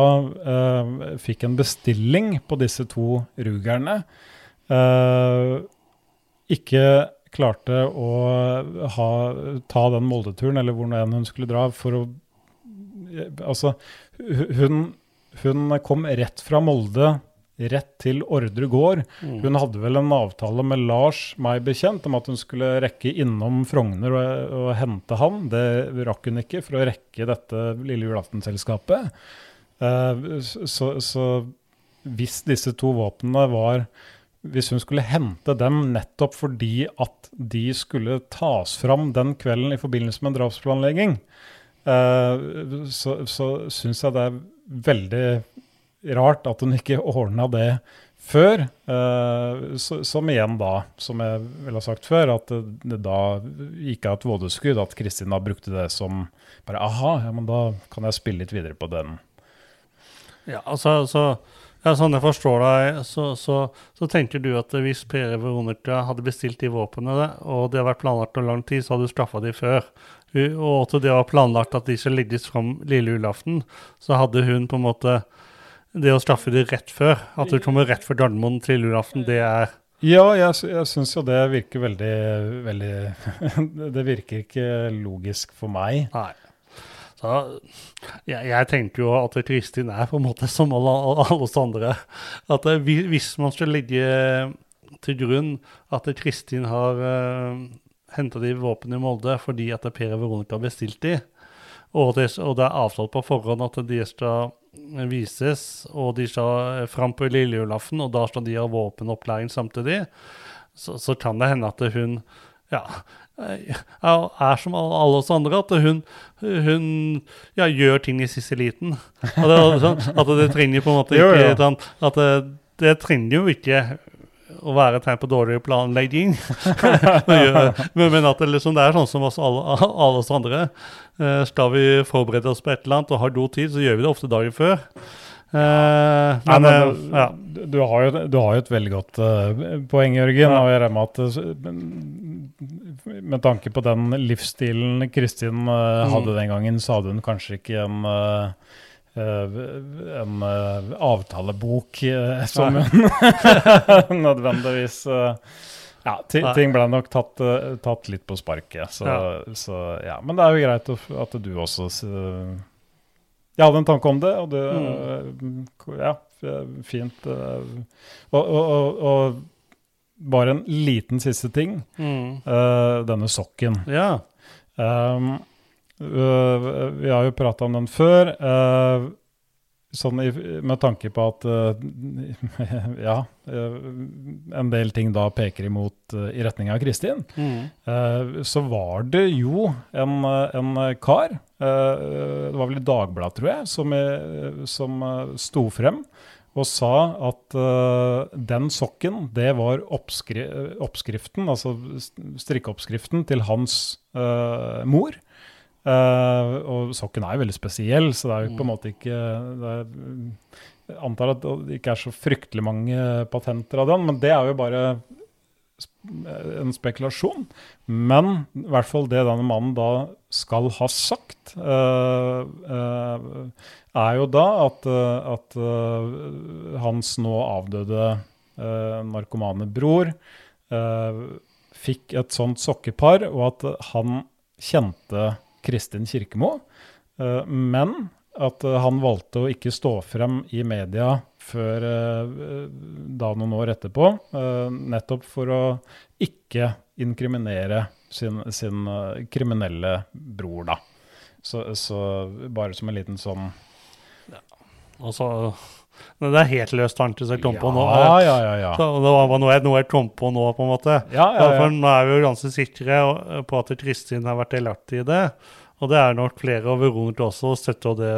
eh, fikk en bestilling på disse to rugerne, eh, ikke klarte å ha, ta den Molde-turen, eller hvor enn hun skulle dra, for å Altså, hun, hun kom rett fra Molde rett til Ordre gård. Hun hadde vel en avtale med Lars, meg bekjent, om at hun skulle rekke innom Frogner og, og hente han. Det rakk hun ikke for å rekke dette lille julaftenselskapet. Uh, så, så hvis disse to våpnene var Hvis hun skulle hente dem nettopp fordi at de skulle tas fram den kvelden i forbindelse med en drapsplanlegging, uh, så, så syns jeg det er veldig rart at hun ikke ordna det før. eh, som igjen da, som jeg vel har sagt før, at det, da gikk av et vådeskudd. At Kristin da brukte det som bare aha, ja, men da kan jeg spille litt videre på den. Ja, altså, altså ja, sånn jeg forstår deg, så, så, så tenker du at hvis Per Veronica hadde bestilt de våpnene, og det har vært planlagt over lang tid, så hadde du straffa de før. Og at det var planlagt at de skulle legges fram lille julaften, så hadde hun på en måte Det å straffe de rett før, at du kommer rett før Gardermoen til julaften, det er Ja, jeg, jeg syns jo det virker veldig, veldig <laughs> Det virker ikke logisk for meg. Nei. Så jeg, jeg tenker jo at Kristin er på en måte som alle, alle oss andre. At eh, hvis man skal legge til grunn at Kristin har uh, henta de våpnene i Molde fordi at Per og Veronica har bestilt de, og det, og det er avtalt på forhånd at de skal vises, og de skal fram på lille julaften, og da skal de ha våpenopplæring samtidig, så, så kan det hende at hun ja, er er som alle oss andre, at hun, hun ja, gjør ting i siste liten. At det, sånn, at det trenger på en måte <laughs> ikke sånn, At det, det trenger jo ikke å være et tegn på dårlig planlegging. <laughs> men, men, men at det, liksom, det er sånn som oss alle, <laughs> alle oss andre. Uh, skal vi forberede oss på et eller annet og har god tid, så gjør vi det ofte dagen før. Eh, Nei, men, men, eh, ja. du, har jo, du har jo et veldig godt uh, poeng, Jørgen. Ja. Og jeg regner med at med tanke på den livsstilen Kristin Mm. hadde den gangen, så hadde hun kanskje ikke en en eh, avtalebok eh, som <laughs> nødvendigvis eh, Ja, ti- ting ble nok tatt, eh, tatt litt på sparket. Så Ja. så ja. Men det er jo greit at du også jeg hadde en tanke om det, og det Mm. Ja, fint. Og, og, og, og bare en liten siste ting. Mm. denne sokken. ja. Um, vi har jo prata om den før. øh, sånn med tanke på at øh, <laughs> Ja, en del ting da peker imot i retning av Kristin. Mm. Eh, så var det jo en, eh, en kar, eh, det var vel i Dagbladet, tror jeg, som, eh, som eh, sto frem og sa at uh, den sokken, det var oppskri oppskriften, altså strikkeoppskriften til hans uh, mor. Eh, og sokken er jo veldig spesiell, så det er jo på en måte ikke er, Jeg antar at det ikke er så fryktelig mange patenter av den, men det er jo bare en spekulasjon. Men i hvert fall det denne mannen da skal ha sagt, uh, uh, er jo da at, eh, at eh, hans nå avdøde eh, narkomane bror eh, fikk et sånt sokkepar, og at han kjente Kristin Kirkemo. eh, men at eh, han valgte å ikke stå frem i media før eh, da noen år etterpå, nettopp for å ikke inkriminere sin, sin kriminelle bror, da. Så, så bare som en liten sånn Altså, men det er helt løst tanke jeg kom på nå. Ja, ja, ja. ja. Så det var noe jeg, noe jeg kom på nå, på en måte. Ja, ja, Ja, for nå er vi jo ganske sikre på at Kristin har vært delaktig i det. Og det er nok flere av Veronica også, og støtter det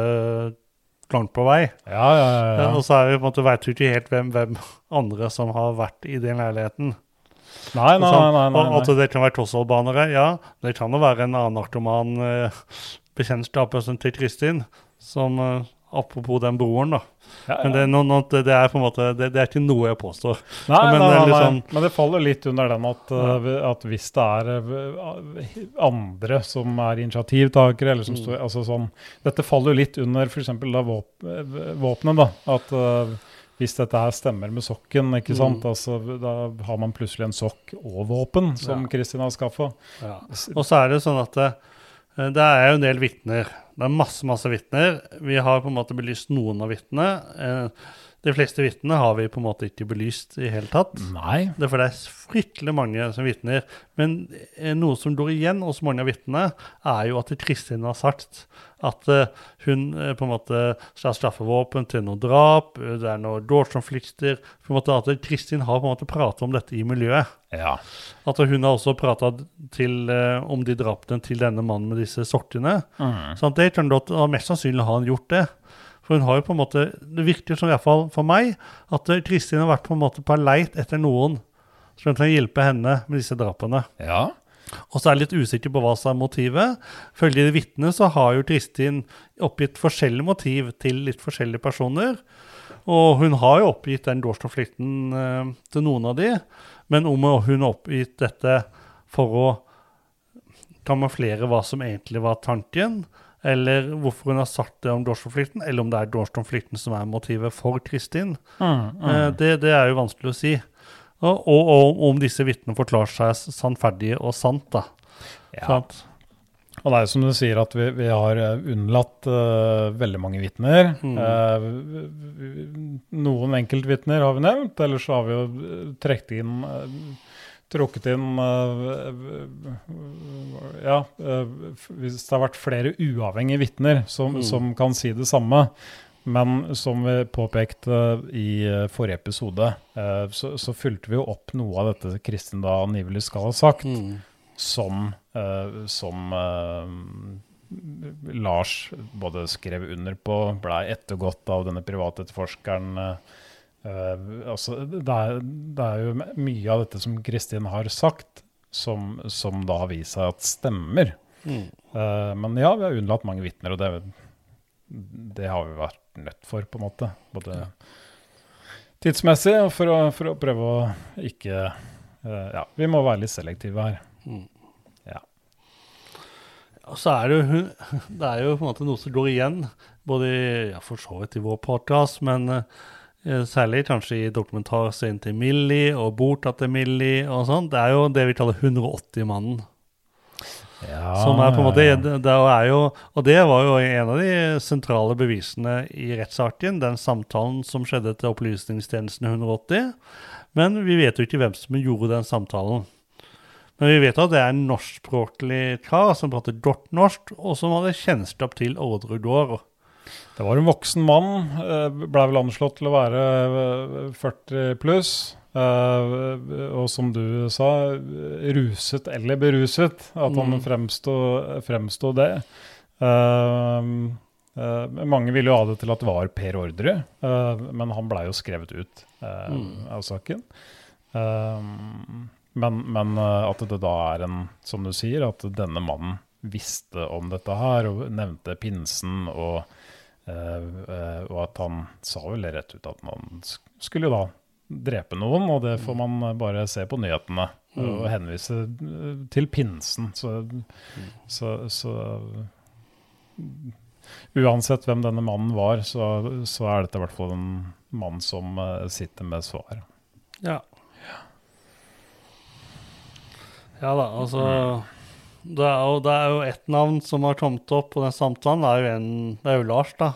langt på vei. ja, ja, ja, Ja. ja. Og så er vi på en måte, vet vi ikke helt hvem, hvem andre som har vært i den leiligheten. Nei, nei, nei. nei, nei, Og at det kan være tossolbanere, ja. Det kan jo være en annen narkoman eh, bekjentskap til Kristin, som eh, Apropos den broren, da. Ja, ja. Men det, er no, det, det, er på en måte, det, det er ikke noe jeg påstår. Nei, men nei, er nei, liksom- Men det faller litt under den at, uh, at hvis det er uh, andre som er initiativtakere, eller som står altså sånn, Dette faller jo litt under f.eks. Våp, våpenet. da, At uh, hvis dette her stemmer med sokken, ikke sant, altså, da har man plutselig en sokk og våpen, som Ja. Kristin har skaffa. Og så er det sånn at eh, det er jo en del vitner. Det er masse, masse vitner. Vi har på en måte belyst noen av vitnene. De fleste vitnene har vi på en måte ikke belyst i hele tatt. Nei. Det er for det er fryktelig mange som vitner. Men eh, noe som går igjen hos mange av vitnene, er jo at Kristin har sagt at eh, hun eh, på en måte skal skaffe våpen til noe drap, det er noen dårkonflikter på en måte At Kristin har på en måte pratet om dette i miljøet. Ja. At hun har også prata om de drapene til denne mannen med disse sortene. Mm. Så det kan godt, og mest sannsynlig har han gjort det. For hun har jo på en måte, Det virker som i hvert fall for meg at eh, Kristin har vært på en måte på leit etter noen som kan hjelpe henne med disse drapene. ja. Og så er jeg litt usikker på hva som er motivet. Følge vitnene så har jo Kristin oppgitt forskjellige motiv til litt forskjellige personer. Og hun har jo oppgitt den gårdskonflikten eh, til noen av de, men om hun har oppgitt dette for å kamuflere hva som egentlig var tanken, eller hvorfor hun har sagt det om gårdskonflikten, eller om det er gårdskonflikten som er motivet for Kristin, Mm, eh, det, det er jo vanskelig å si. Og, og, og om disse vitnene forklarer seg sannferdige og sant, da. Ja. Sant? Og det er jo som du sier at vi, vi har eh, unnlatt uh, veldig mange vitner. Mm. Uh, noen enkeltvitner har vi nevnt, ellers har vi jo trukket inn eh, Trukket inn eh, Ja, eh, hvis det har vært flere uavhengige vitner som, Mm. som kan si det samme. Men som vi påpekte i eh, forrige episode, eh, så, så fulgte vi jo opp noe av dette Kristin da angivelig skal ha sagt Mm. som, eh, som eh, Lars både skrev under på, blei ettergått av denne privatetterforskeren. eh, eh, altså, det, er, det er jo mye av dette som Kristin har sagt, som, som da har vist seg at stemmer. Mm. Uh, men ja, vi har unnlatt mange vitner, og det, det har vi vært nødt for, på en måte. Både tidsmessig og for å, for å prøve å ikke uh, Ja, vi må være litt selektive her. Og så er det jo <laughs> Det er jo på en måte noe som går igjen, både ja, for så vidt i vår podkast, men eh, særlig kanskje i dokumentarserien til Millie og Borta til Millie og sånn. Det er jo det vi kaller 180-mannen. Ja, Som er på en måte det er jo, Og det var jo en av de sentrale bevisene i rettssaken, den samtalen som skjedde til Opplysningstjenesten 180. Men vi vet jo ikke hvem som gjorde den samtalen. Men vi vet at det er en norskspråklig kar som prater godt norsk, og som hadde kjennskap til Ordre gård. Det var en voksen mann, Blei ble vel anslått til å være eh, 40 pluss. eh, Og som du sa, ruset eller beruset. At han Mm. fremsto, det. Eh, eh, mange ville jo ha det til at det var Per Ordre, eh, men han blei jo skrevet ut eh, Mm. av saken. Eh, men, men eh, at det da er en, som du sier, at denne mannen visste om dette her og nevnte pinsen og Eh, eh, og at han sa vel rett ut at man skulle jo da drepe noen, og det får man eh, bare se på nyhetene Mm. og henvise eh, til pinsen. Så, så, så Uansett hvem denne mannen var, så, så er dette i hvert fall en mann som eh, sitter med svar. Ja. Ja da, altså det er, jo, det er jo ett navn som har kommet opp på den samtalen. Det er jo, en, det er jo Lars, da.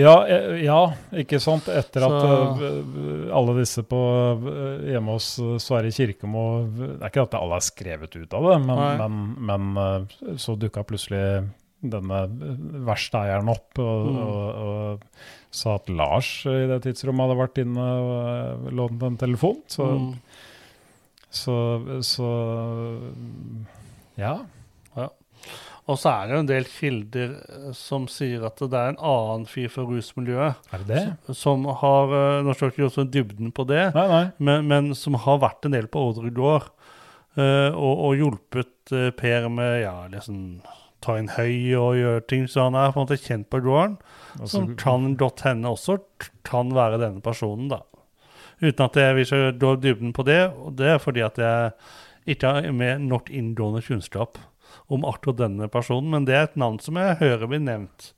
Ja, eh, ja, ikke sant. Etter at Så- eh, alle disse på eh, hjemme hos eh, Sverre Kirkemo Det er ikke at alle er skrevet ut av det, men, men, men så dukka plutselig denne verste verkstedeieren opp og, Mm. og, og sa at Lars i det tidsrommet hadde vært inne og lånt en telefon. Så, Mm. så, så ja. Og så er det jo en del kilder eh, som sier at det er en annen fyr fra rusmiljøet Er det det? som har eh, Nå skal ikke sånn dybden på det, Nei, nei. men, men som har vært en del på Ordre gård eh, og, og hjulpet uh, Per med ja, liksom ta inn høy og gjøre ting. Så han er på en måte kjent på gården. Altså, Som kan godt hende også kan være denne personen, da. Uten at jeg vil så gå dybden på det. Og det er fordi at jeg ikke med nok inngående kunnskap om akkurat denne personen. Men det er et navn som jeg hører blir nevnt.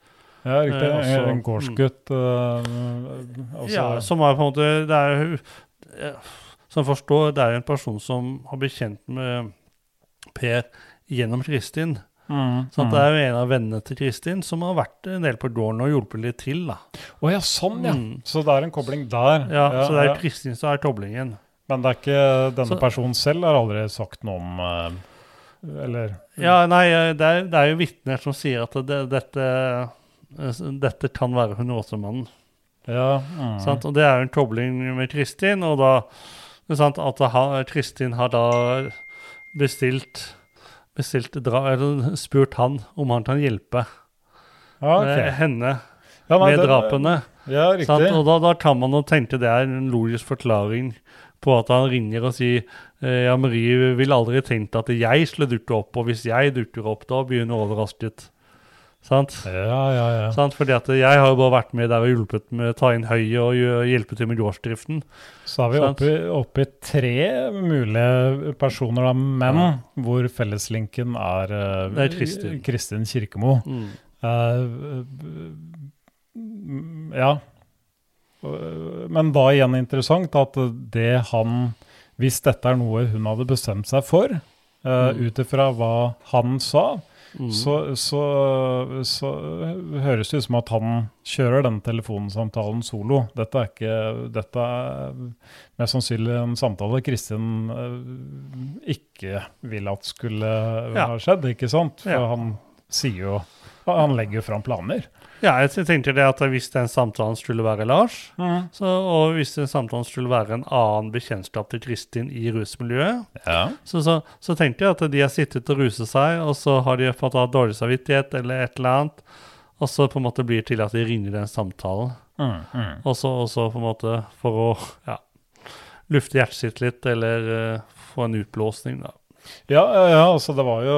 ja, riktig. eh, også- en gårdsgutt. eh, altså- ja, som er på en måte Det er Som jeg forstår, det er en person som har blitt kjent med Per gjennom Kristin. Mm, Så det er jo en av vennene til Kristin som har vært en del på gården og hjulpet litt til. da. Å ja, sånn, ja. Mm. Så det er en kobling der. Ja, Så det er ja. Kristin som er koblingen. Men det er ikke denne Så- personen selv har aldri sagt noe om eh, Eller Ja, nei, eh, det er, det er jo vitner som sier at det, dette, eh, dette kan være Hundeåsemannen. Ja. Mm. Sant? Og det er jo en kobling med Kristin, og da sant, at ha, Kristin har da bestilt bestilt dra, eller spurt han om han kan hjelpe ja, okay. eh, henne Ja, nei, med det- drapene. Ja, Sant? riktig. Og da, da kan man jo tenke det er en logisk forklaring på at han ringer og sier eh, ja, Marie ville aldri tenkt at jeg skulle dukke opp, og hvis jeg dukker opp, da blir hun overrasket. Sant? Ja, ja, ja. Sant? Fordi at jeg har jo bare vært med der og hjulpet med å ta inn høyet og hjelpe til med gårdsdriften. Så er vi oppe, oppe i tre mulige personer, da, men hvor felleslinken er, uh, Kristin. Kristin Kirkemo. Mm. Uh, ja. Men da igjen interessant at det han Hvis dette er noe hun hadde bestemt seg for, uh, ut ifra hva han sa, Mm. så, så, så høres det ut som at han kjører den telefonsamtalen solo. Dette er ikke Dette er mest sannsynlig en samtale Kristin uh, ikke vil at skulle Ja. ha skjedd, ikke sant? For Ja. han sier jo Han legger jo fram planer. Ja, jeg tenkte det at hvis den samtalen skulle være Lars, så, og hvis den samtalen skulle være en annen bekjentskap til Kristin i rusmiljøet, Ja. så, så, så tenkte jeg at de har sittet og ruset seg, og så har de fått ha dårlig samvittighet eller et eller annet, og så på en måte blir det til at de ringer den samtalen. Mm, mm. Og så, og så på en måte for å ja, lufte hjertet sitt litt, eller uh, få en utblåsning, da. Ja, ja, altså det var jo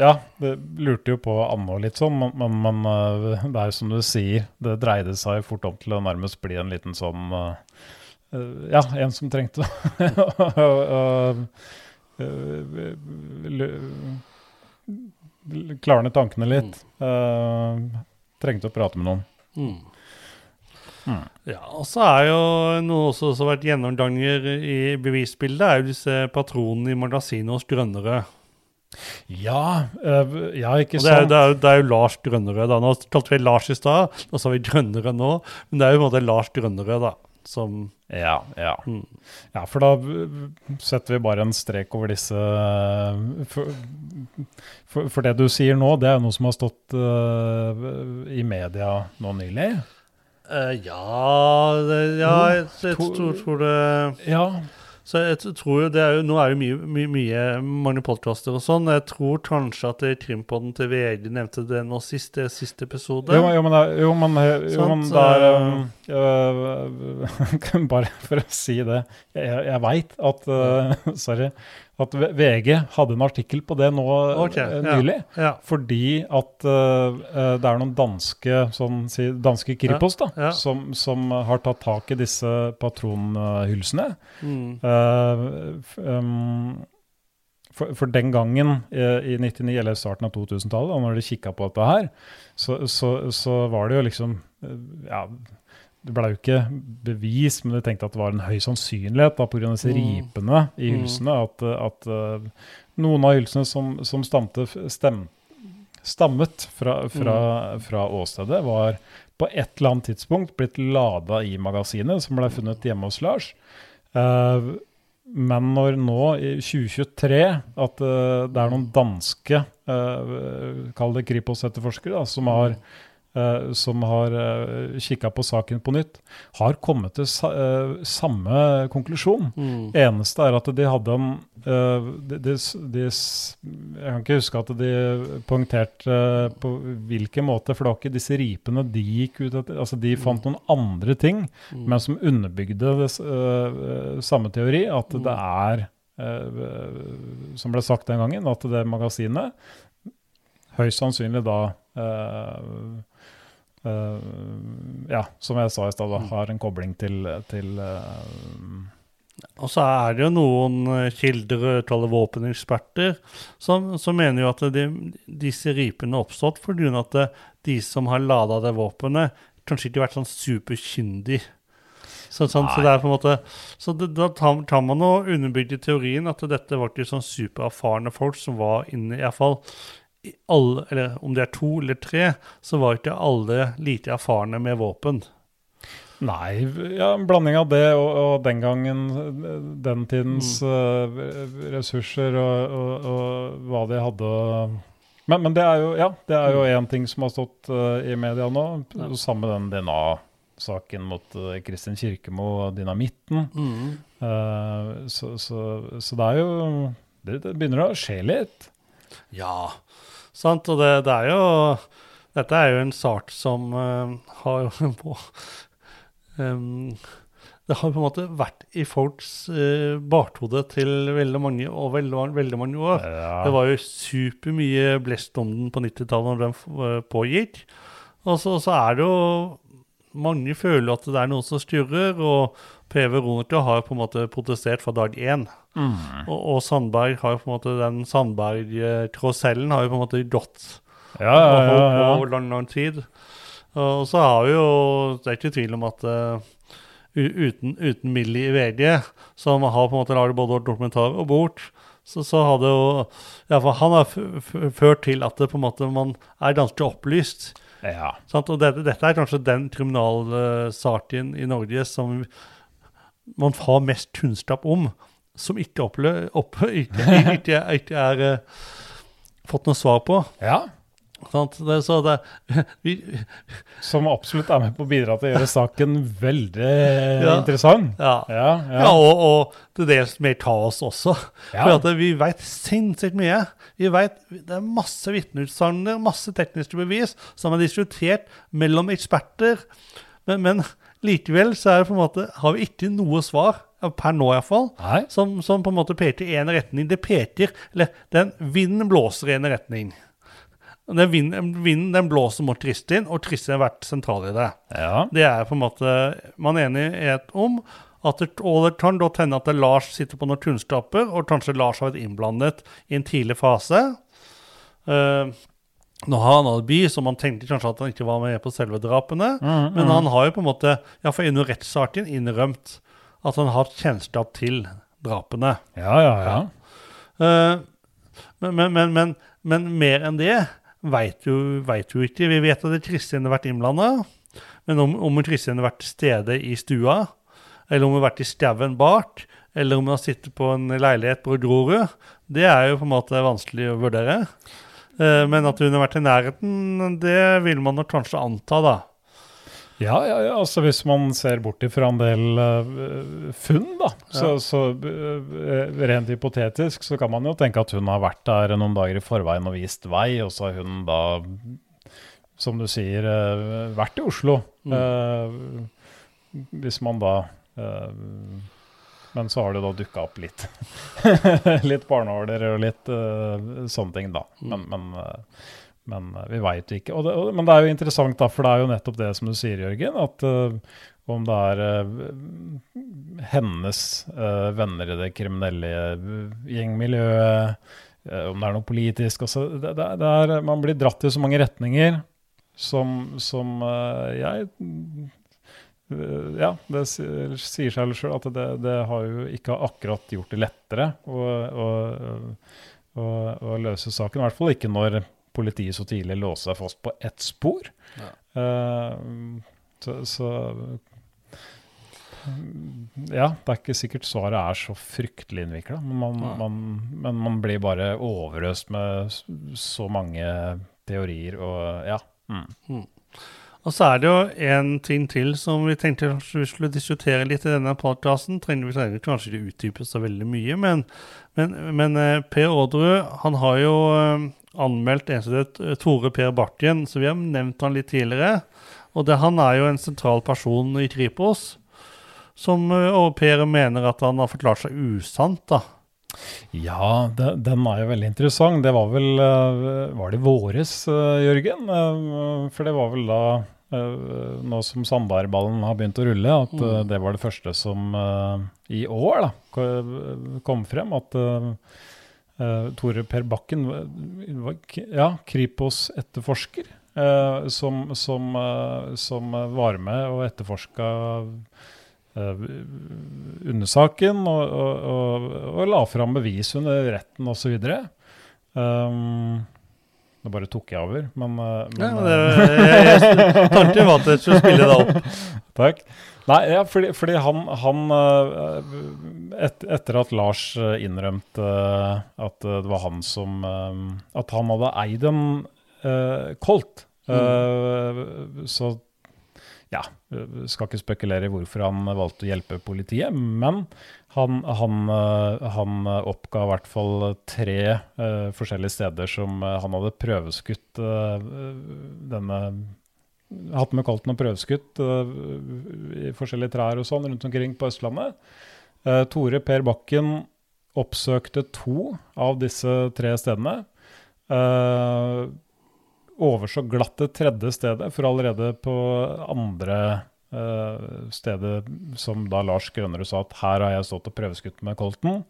Ja, det lurte jo på Anne litt sånn, men, men, øh, det er jo som du sier, det dreide seg fort om til å nærmest bli en liten sånn øh, øh, Ja, en som trengte å <laughs> Klarne tankene litt. øh, trengte å prate med noen. Mm. Mm. Ja, og så er jo noe også som har vært gjennomganger i bevisbildet, er jo disse patronene i magasinet hos Grønnere. Ja, øh, ja, ikke sant? det er, det, er, det er jo Lars Grønnere, da. Nå kalte vi Lars i stad, og så har vi Grønnere nå. Men det er jo på en måte Lars Grønnere, da, som Ja, ja. Mm. ja, for da setter vi bare en strek over disse uh, For, for, for det du sier nå, det er jo noe som har stått uh, i media nå nylig. Eh, Ja, det, ja jeg, jeg, tror, tror det Ja. Så jeg tror jo det er jo, Nå er det mye, mye, mye mange podkaster og sånn. Jeg tror kanskje at Krimpodden til VG nevnte det nå sist, det siste episode. Jo, men- jo, men, jo, men, jo, men Sant, det er eh, um, <laughs> <laughs> Bare for å si det. Jeg, jeg veit at uh, <laughs> Sorry. At VG hadde en artikkel på det nå okay, nylig. ja. Ja. Fordi at uh, uh, det er noen danske, sånn, si, danske Kripos da, Ja. Som, som har tatt tak i disse patronhylsene. Mm. Uh, um, for, for den gangen eh, i 99, eller starten av 2000-tallet, da når de kikka på dette her, så, så, så var det jo liksom eh, Ja, det ble jo ikke bevis, men de tenkte at det var en høy sannsynlighet pga. disse Mm. ripene i Mm. hylsene, at, at eh, noen av hylsene som, som stamte, stem, stammet fra, fra, Mm. fra åstedet, var på et eller annet tidspunkt blitt lada i magasinet, som ble funnet hjemme hos Lars. Uh, men når nå, i 2023, at uh, det er noen danske, uh, kall det Kripos-etterforskere, som har, uh, som har uh, kikka på saken på nytt, har kommet til sa eh, samme konklusjon. Mm. Eneste er at de hadde en eh, de, de, de, Jeg kan ikke huske at de poengterte eh, på hvilken måte, for det var ikke disse ripene de gikk ut etter. Altså De fant noen andre ting, Mm. men som underbygde det, eh, samme teori, at det er eh, Som ble sagt den gangen, at det magasinet høyst sannsynlig da eh, eh, Ja, som jeg sa i stad, har en kobling til, til eh, Og så er det jo noen eh, kilder, uttalte våpeneksperter, som, som mener jo at de, disse ripene har oppstått fordi at de som har lada det våpenet, kanskje ikke har vært sånn superkyndig. Så, sånn, så det er på en måte Så det, da tar, tar man og underbygger teorien at dette var ikke sånn supererfarne folk som var inne, iallfall alle, eller om det er to eller tre, så var ikke alle lite erfarne med våpen. Nei, ja, en blanding av det og, og den gangen, den tidens uh, ressurser og, og, og, hva de hadde Men, men det er jo ja, det er jo én ting som har stått uh, i media nå. Ja. med den DNA-saken mot uh, Kristin Kirkemo og dynamitten. Mm. Så, så, så, det er jo det, det, begynner å skje litt. Ja, sant. Og det, det er jo Dette er jo en sak som har på um, det har på en måte vært i folks uh, bakhode til veldig mange og veldig, veldig mange år. Ja. Det var jo supermye blest om den på 90-tallet når den uh, pågikk. Og så, så, er det jo Mange føler at det er noe som styrer, og PV Romertø har på en måte protestert fra dag én. Mm. Og, og, Sandberg har jo på en måte den Sandberg-trosellen har jo på en måte gått ja, ja, ja, over lang, lang tid. Og så har vi jo Det er ikke tvil om at uh, uten, uten Millie i VG, som har på en måte laget både dokumentar og bort, så, så har det jo Iallfall han har ført til at det på en måte man er ganske opplyst. Ja. Sant? Og dette, dette, er kanskje den kriminalsaken i Norge som man har mest kunnskap om, som ikke, opple, opp, ikke, <laughs> ikke, ikke, ikke er uh, fått noe svar på. Ja. Det, så det, <laughs> vi, Som absolutt er med på å bidra til å gjøre saken veldig <laughs> ja, interessant. Ja, ja, ja. og, og, til dels mer kaos også. For at vi vet sinnssykt mye. Vi vet, Det er masse vitneutsagn, masse tekniske bevis som er diskutert mellom eksperter. Men, men, likevel så er det på en måte, har vi ikke noe svar, per nå iallfall, som, som på en måte peker i én retning. Det peker, eller den Vinden blåser i en retning. Den vinden, den blåser mot Kristin, og Kristin har vært sentral i det. Ja. Det er på en måte man er enighet om. At det, og det kan godt hende at Lars sitter på noen kunnskaper, og kanskje Lars har vært innblandet i en tidlig fase. Uh, nå har han alibi, så man tenkte kanskje at han ikke var med på selve drapene. Mm, mm. Men han har jo på en måte, iallfall innen rettssaken, innrømt at han har hatt kjennskap til drapene. Ja, ja, ja. Uh, men, men, men, men, mer enn det veit jo, jo ikke. Vi vet at Kristin har vært innblanda. Men om, om Kristin har vært til stede i stua, eller om hun har vært i skauen bak, eller om hun har sittet på en leilighet på Grorud, det er jo på en måte vanskelig å vurdere. Eh, men at hun har vært i nærheten, det vil man nok kanskje anta, da. Ja, ja, ja, altså hvis man ser bort ifra en del uh, funn, da, så, ja. så uh, rent hypotetisk så kan man jo tenke at hun har vært der noen dager i forveien og vist vei, og så har hun da, som du sier, uh, vært i Oslo. Mm. hvis man da Men så har det da dukka opp litt <laughs> litt barnehåler og litt sånne ting, da. Mm. Men, uh, men uh, vi veit ikke. Og det, og, men det er jo interessant, da, for det er jo nettopp det som du sier, Jørgen. At uh, om det er uh, hennes venner i det kriminelle gjengmiljøet, om det er noe politisk altså, det, det, det er, Man blir dratt i så mange retninger som, som jeg ja, det sier seg sjøl at det, det, har jo ikke akkurat gjort det lettere å, å, å, å løse saken. I hvert fall ikke når politiet så tidlig låser seg fast på ett spor. Ja. Uh, så, så, ja, det er ikke sikkert svaret er så fryktelig innvikla, men, man, ja. man, men man blir bare overøst med så mange teorier og ja. Mm. Og så er det jo en ting til som vi tenkte vi skulle diskutere litt i denne podkasten. Vi trenger kanskje ikke utdype så veldig mye, men, men, men eh, Per Orderud han har jo eh, anmeldt en som heter eh, Tore Per Bartien, så vi har nevnt han litt tidligere. Og det, han er jo en sentral person i Kripos, som og Per mener at han har forklart seg usant, da. Ja, den er jo veldig interessant. Det var vel Var det våres, Jørgen? For det var vel da nå som Sandbergballen har begynt å rulle, at uh, det var det første som uh, i år da, kom frem. At Tore Per Bakken var ja, Kripos-etterforsker som, som, som, var med og etterforska undersaken og, og, og, og, la fram bevis under retten osv. Um, Nå bare tok jeg over, men, eh, men Ja, eh, det, jeg, jeg, tanken var at jeg skulle spille deg opp. <laughs> Takk. Nei, ja, fordi, fordi han, han eh, et, Etter at Lars innrømte at det var han som At han hadde eid en uh, Colt, eh, så ja, skal ikke spekulere i hvorfor han valgte å hjelpe politiet, men han, han, eh, han oppga i hvert fall tre uh, forskjellige steder som eh, han hadde prøveskutt uh, denne Hatt med Colton og prøveskutt uh, i forskjellige trær og sånn rundt omkring på Østlandet. Tore Per Bakken oppsøkte to av disse tre stedene. Uh, overså glatt det tredje stedet, for allerede på andre uh, stedet som da Lars Grønnerud sa at her har jeg stått og prøveskutt med Colton.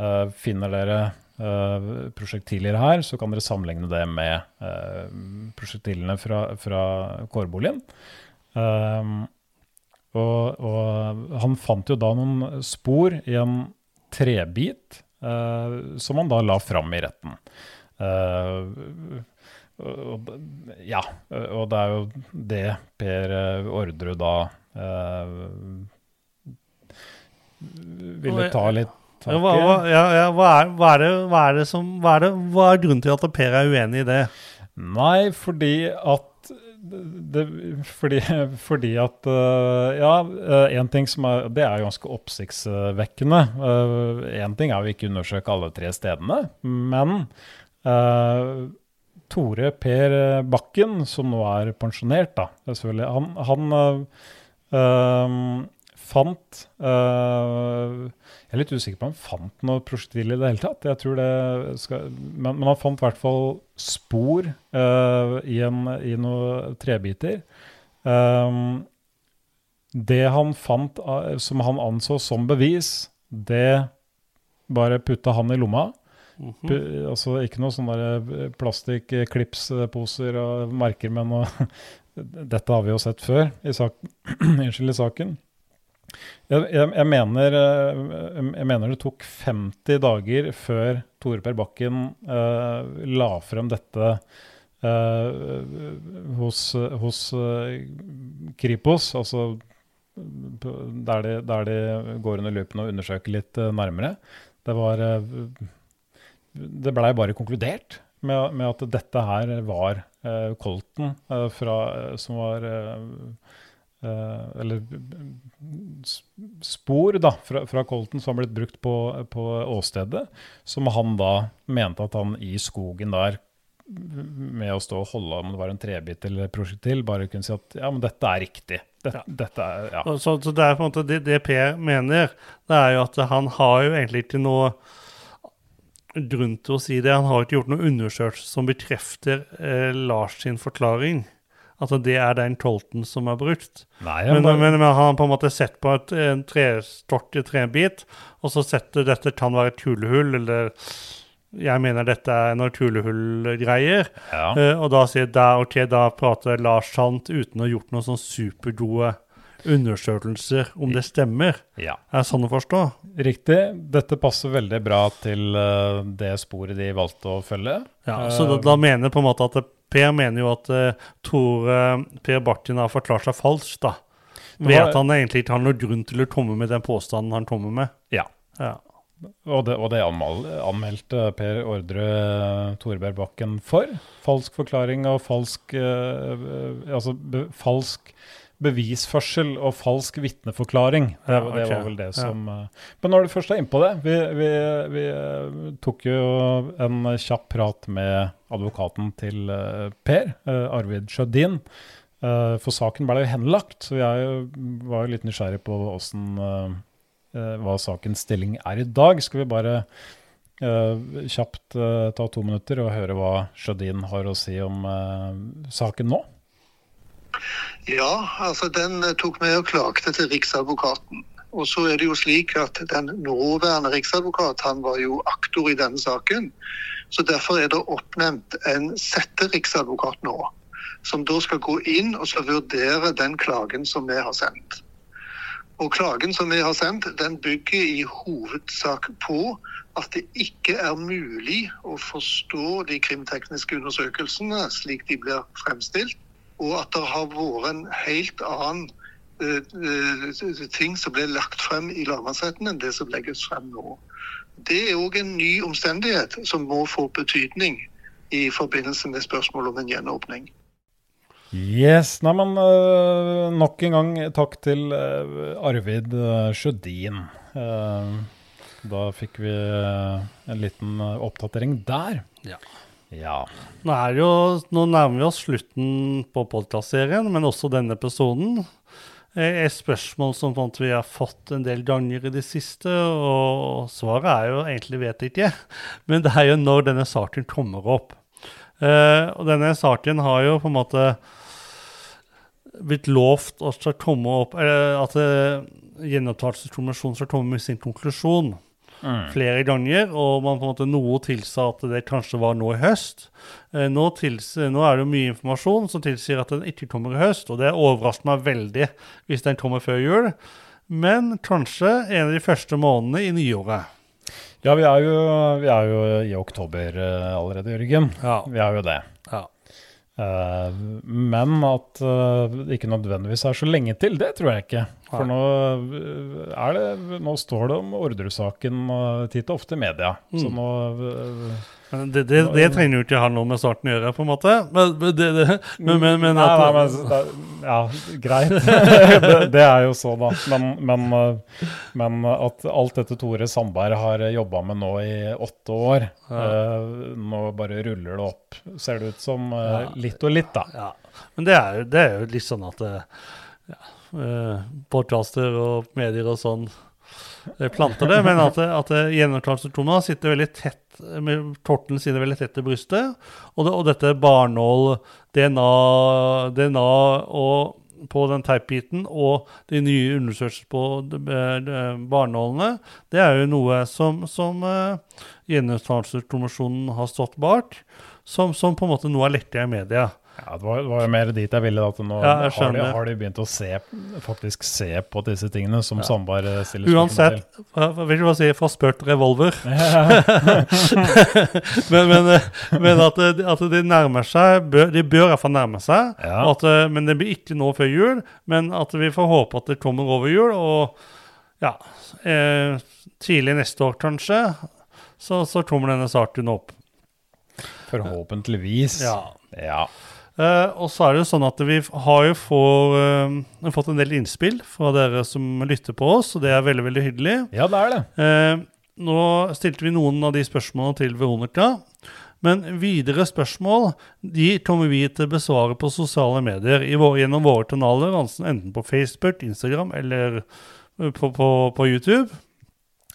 Uh, finner dere uh, prosjektiler her, så kan dere sammenligne det med uh, prosjektilene fra, fra kårboligen. Uh, og, og han fant jo da noen spor i en trebit som han da la fram i retten. Og, ja, og det er jo det Per eh, Orderud da eh, ville ta litt tak hva, hva, ja, ja, hva, er, hva, er det, hva er det som hva er, det, hva er grunnen til at Per er uenig i det? Nei, fordi at det, fordi, fordi at øh, Ja, én ting som er Det er ganske oppsiktsvekkende. Én ting er jo ikke undersøke alle tre stedene, men øh, Tore Per Bakken, som nå er pensjonert, da, selvfølgelig, han, han øh, fant øh, Jeg er litt usikker på om han fant noe prosjektil i det hele tatt. Jeg tror det skal, men, men han fant i hvert fall spor øh, i, en, i noen trebiter. Um, det han fant som han anså som bevis, det bare putta han i lomma. Pu- Altså ikke noe sånne plastikklipsposer plastikk-klipsposer og merker med noe <laughs> Dette har vi jo sett før i, sak <clears throat> i saken. Jeg, jeg, jeg, mener, eh, jeg mener det tok 50 dager før Tore Per Bakken eh, la frem dette eh, hos, hos eh, Kripos, altså der de, der de går under løypen og undersøker litt eh, nærmere. Det var eh, Det blei bare konkludert med, med at dette her var eh, Colton eh, fra, eh, som var eh, eh, Eller spor da, fra, fra Colton som har blitt brukt på, på åstedet, som han da mente at han i skogen der med å stå og holde om det var en trebit eller prosjektil, bare kunne si at ja, men dette er riktig. Dette, dette er, ja. Så, så, det er på en måte det, det Per mener, det er jo at han har jo egentlig ikke noe grunn til å si det. Han har ikke gjort noen undersøkelse som bekrefter eh, Lars sin forklaring. Altså det er den tolten som er brukt. Nei, Men, bare- men, men han har på en måte sett på et, en trestokk i trebit, og så sett at dette kan være et kulehull, eller jeg mener dette er noe kulehullgreier. ja. Eh, og da sier da, ok, da prater Lars sant uten å ha gjort noen sånn supergode undersøkelser om det stemmer. ja. Er sånn å forstå? Riktig. Dette passer veldig bra til eh, det sporet de valgte å følge. Ja, så da, da mener på en måte at Per mener jo at uh, Tore Per Bartin har forklart seg falskt, da. Ved at han egentlig ikke har noen grunn til å komme med den påstanden han kommer med. Ja. Ja. Og det, og det anmeldte Per Ordre Torberg Bakken for. Falsk forklaring og falsk uh, Altså falsk bevisførsel og falsk vitneforklaring. Det, Ja, det var vel det som ja. Men når du først er innpå det Vi, vi, vi eh, tok jo en kjapp prat med advokaten til eh, Per, eh, Arvid Sjødin. Eh, for saken ble jo henlagt, så jeg var jo litt nysgjerrig på eh, eh, hva sakens stilling er i dag. Skal vi bare eh, kjapt eh, ta to minutter og høre hva Sjødin har å si om eh, saken nå? Ja, altså den eh, tok med og klagde til Riksadvokaten. Og så er det jo slik at den nåværende riksadvokat han var jo aktor i denne saken. Så derfor er det oppnevnt en setteriksadvokat nå. Som da skal gå inn og så vurdere den klagen som vi har sendt. Og klagen som vi har sendt, den bygger i hovedsak på at det ikke er mulig å forstå de krimtekniske undersøkelsene slik de blir fremstilt, og at det har vært en helt annen eh, eh, ting som ble lagt frem i lagmannsretten enn det som legges frem nå. Det er òg en ny omstendighet som må få betydning i forbindelse med spørsmålet om en gjenåpning. Yes, nei, men uh, nok en gang takk til uh, Arvid Sjødin. Uh, da fikk vi en liten oppdatering der. Ja. Ja. Nå, jo, nå nærmer vi oss slutten på podkastserien, men også denne episoden. Eh, Et spørsmål som vi har fått en del ganger i det siste, og svaret er jo egentlig vet ikke. <laughs> Men det er jo når denne saken kommer opp. Eh, og denne saken har jo på en måte blitt lovt at komme opp At eh, gjenopptakelseskommisjonen skal komme med sin konklusjon flere ganger, og man på en måte noe tilsa at det kanskje var nå i høst. Eh, nå, tils, nå er det jo mye informasjon som tilsier at den ikke kommer i høst, og det overrasker meg veldig hvis den kommer før jul. Men kanskje en av de første månedene i nyåret. Ja, vi er jo, vi er jo i oktober eh, allerede, Jørgen. Ja. Vi er jo det. Eh, men at eh, det ikke nødvendigvis er så lenge til, det tror jeg ikke. For nå, eh, det, nå står det om ordresaken uh, titt og ofte i media. Så Mm. nå eh, Men det, det, det trenger jo ikke ha noe med starten å gjøre, på en måte. Men, det, det, men, men, men Nei, nei, men <laughs> det- Ja, greit. <laughs> det, er jo så, da. Men, men, eh, men at alt dette Tore Sandberg har jobba med nå i åtte år eh, Nå bare ruller det opp, ser det ut som. eh, Ja. litt og litt, da. Ja, men det er, jo, det er jo litt sånn at ja, podcaster og medier og sånn planter det, men at, at det sitter veldig tett med torten sine veldig tett til brystet, og, det, og dette barnål, DNA, DNA og på den teipbiten og de nye undersøkelsene på eh, eh, barnålene, det er jo noe som, som uh, har stått bak, som, som på en måte nå er lekket i media. Ja, det var, det var jo mer dit jeg ville. At nå Ja, har, de, har de begynt å se, faktisk se på disse tingene som Ja. Sandberg eh, stiller spørsmål Uansett, jeg vil ikke bare si fra revolver. <laughs> <laughs> men men, eh, men at, at de nærmer seg, de bør i hvert fall nærme seg. At, eh, men det blir ikke nå før jul, men at vi får håpe at det kommer over jul. Og ja, eh, tidlig neste år kanskje, så, så kommer denne saken opp. Forhåpentligvis. Ja. ja. Eh, og så er det jo sånn at vi har jo får, uh, fått en del innspill fra dere som lytter på oss, og det er veldig, veldig hyggelig. Ja, det er det. Uh, nå stilte vi noen av de spørsmålene til Veronica. Men videre spørsmål de kommer vi til å besvare på sosiale medier i vår, gjennom våre kanaler, altså enten på Facebook, Instagram eller eh, på, på, på YouTube.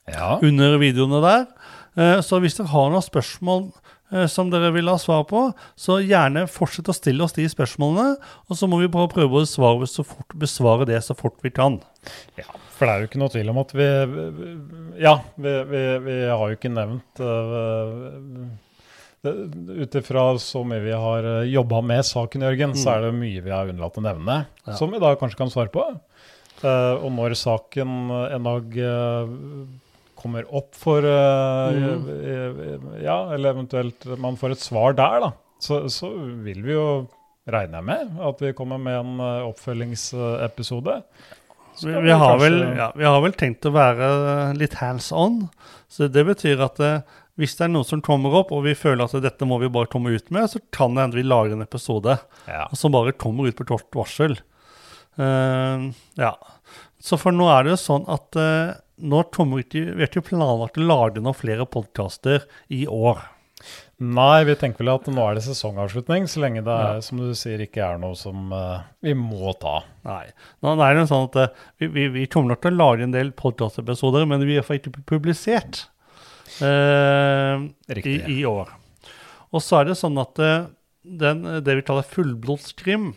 Ja. Under videoene der. Eh, så hvis dere har noen spørsmål eh, som dere vil ha svar på, så gjerne fortsett å stille oss de spørsmålene. Og så må vi bare prøve å besvare, så fort, besvare det så fort vi kan. Ja, for det er jo ikke noe tvil om at vi Ja, vi, vi, vi har jo ikke nevnt uh, Ut ifra så mye vi har jobba med saken, Jørgen, så er det mye vi har unnlatt å nevne, Ja. som vi da kanskje kan svare på. Eh, og når saken en dag eh, kommer opp for eh, eh, Ja, eller eventuelt man får et svar der, da, så, så vil vi jo regne med at vi kommer med en eh, oppfølgingsepisode. Vi, vi, har vel, ja, vi har vel tenkt å være litt hands on. Så det betyr at hvis det er noe som kommer opp, og vi føler at dette må vi bare komme ut med, så kan det hende vi lager en episode Ja. som bare kommer ut på kort varsel. Uh, ja. Så for nå er det jo sånn at eh, nå kommer vi ikke planlagt å lage noen flere podkaster i år. Nei, vi tenker vel at nå er det sesongavslutning, så lenge det er, som du sier, ikke er noe som uh, vi må ta. Nei. Nå er det jo sånn at uh, vi, vi, vi kommer nok til å lage en del podkastepisoder, men vi har ikke publisert uh, i, i år. Og så er det sånn at den, det vi kaller fullblodskrim,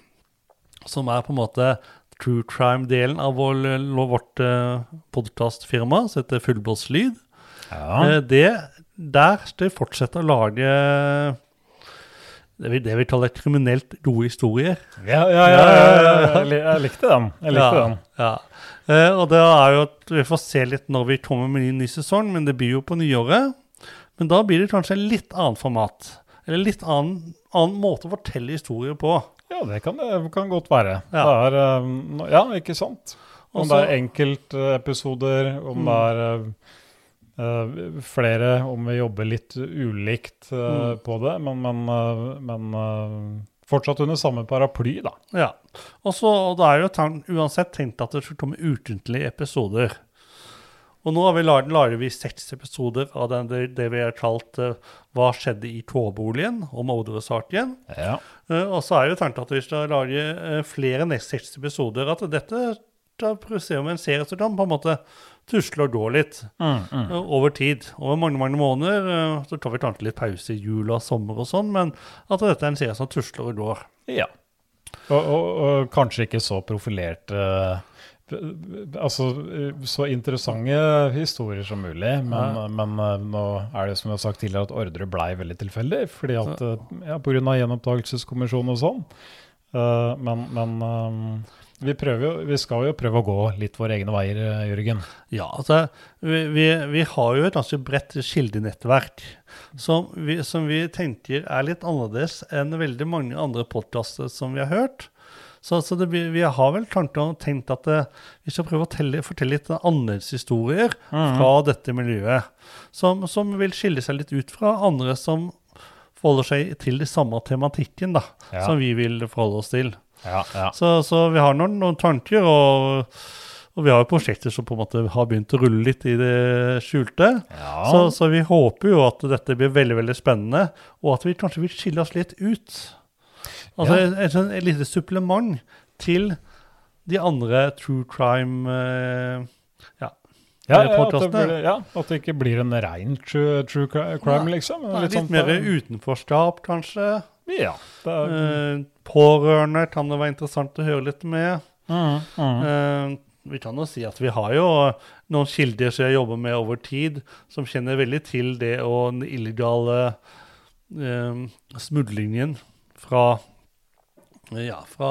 som er på en måte true crime-delen av vår, vårt uh, podkastfirma, som heter Fullblodslyd, Ja. Eh, det, der skal vi fortsette å lage det vi, det vi kaller kriminelt gode historier. Ja, ja, ja, ja, ja, Jeg, likte den. Jeg likte ja, den. Ja. Eh, og det er jo at vi får se litt når vi kommer med en ny sesong, men det blir jo på nyåret. Men da blir det kanskje en litt annet format. Eller litt annen, annen måte å fortelle historier på. Ja, det kan, det kan godt være. Ja. Det er, eh, ja, ikke sant? Om Også- det er enkeltepisoder, om Mm. det er eh, flere, om vi jobber litt ulikt uh, Mm. på det, men, men, uh, men fortsatt under samme paraply, da. Ja. Og så, og det er jo uansett tenkt at det skal komme ukentlige episoder. Og nå har vi laget, lager vi seks episoder av den, det, vi har kalt uh, 'Hva skjedde i tåboligen?' om Odderud-saken. Ja. Uh, og så er jo tanken at vi skal lage uh, flere neste seks episoder. At dette da se om en serie som kan på en måte tusle og gå litt Mm, mm. over tid. Over mange mange måneder. så tar vi kanskje litt pause i jul og sommer og sånn, men at dette er en serie som tusler og går. ja. Og, og, og kanskje ikke så profilert eh, Altså eh, så interessante historier som mulig, men, Ja. men eh, nå er det som jeg har sagt tidligere, at ordre blei veldig tilfeldig. fordi at eh, ja, Pga. gjenopptakelseskommisjonen og sånn. Eh, men men eh, vi, prøver jo, vi skal jo prøve å gå litt våre egne veier, eh, Jørgen. Ja, altså, vi, vi, vi har jo et ganske bredt kildenettverk som vi, som vi tenker er litt annerledes enn veldig mange andre podkaster som vi har hørt. Så, så det, vi har vel tenkt at det, vi skal prøve å telle, fortelle litt annerledeshistorier fra dette miljøet, som, som vil skille seg litt ut fra andre som forholder seg til de samme tematikken da, Ja. som vi vil forholde oss til. Ja, ja. Så, så vi har noen, noen tanker, og, og vi har jo prosjekter som på en måte har begynt å rulle litt i det skjulte. ja. Så, så vi håper jo at dette blir veldig veldig spennende, og at vi kanskje vil skille oss litt ut. Altså Ja. et, et, sånn- et lite supplement til de andre true crime eh, Ja. ja, at det blir, ja, at det ikke blir en rein true, true crime, Ja. liksom. Litt, sånn- mer utenforskap, kanskje. Ja. Er, Eh, pårørende kan det være interessant å høre litt med. mm, mm. Eh, vi kan jo si at vi har jo noen kilder som jeg jobber med over tid, som kjenner veldig til det og den illegale eh, smuglingen fra ja, fra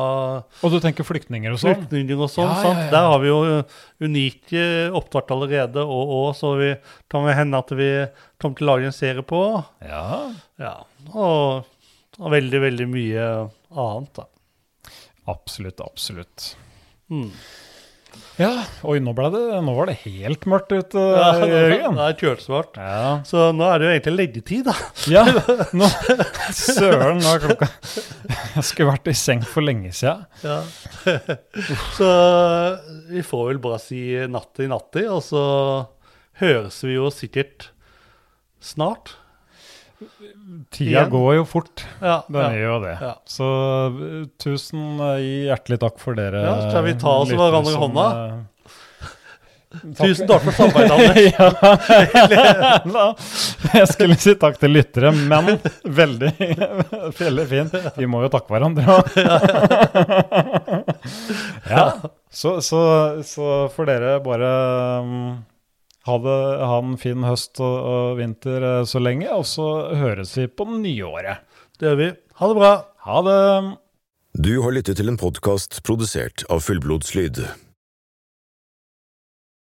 Og du tenker flyktninger og sånn? flyktninger og sånn. Ja, ja, ja. Der har vi jo eh, unike opptak allerede, og, og så vi, kan det hende at vi kommer til å lage en serie på. Ja, Ja, og, og veldig, veldig mye annet, da. absolutt, absolutt. Mm. Ja, oi, nå, det, nå var det helt mørkt ute, Ja, det Jørgen. er kjølsvart. Ja. Så nå er det jo egentlig leggetid, da. ja, <laughs> nå Søren, nå er klokka Jeg skulle vært i seng for lenge siden. Ja. <laughs> så vi får vel bare si natti natti, og så høres vi jo sikkert snart. Tida går jo fort. Ja, Den ja. gjør jo det. Ja. Så uh, tusen uh, hjertelig takk for dere. Ja, skal vi ta oss hverandre i hånda? uh, <laughs> Tusen takk for samarbeidet, <laughs> Anders. jeg skulle si takk til lyttere, men veldig, <laughs> veldig fint. Vi må jo takke hverandre òg. ja, så, så, så får dere bare um, ha, det, ha en fin høst og, og vinter eh, så lenge, og så høres vi på nyåret. Det gjør vi. Ha det bra. Ha det! Du har lyttet til en podkast produsert av Fullblodslyd.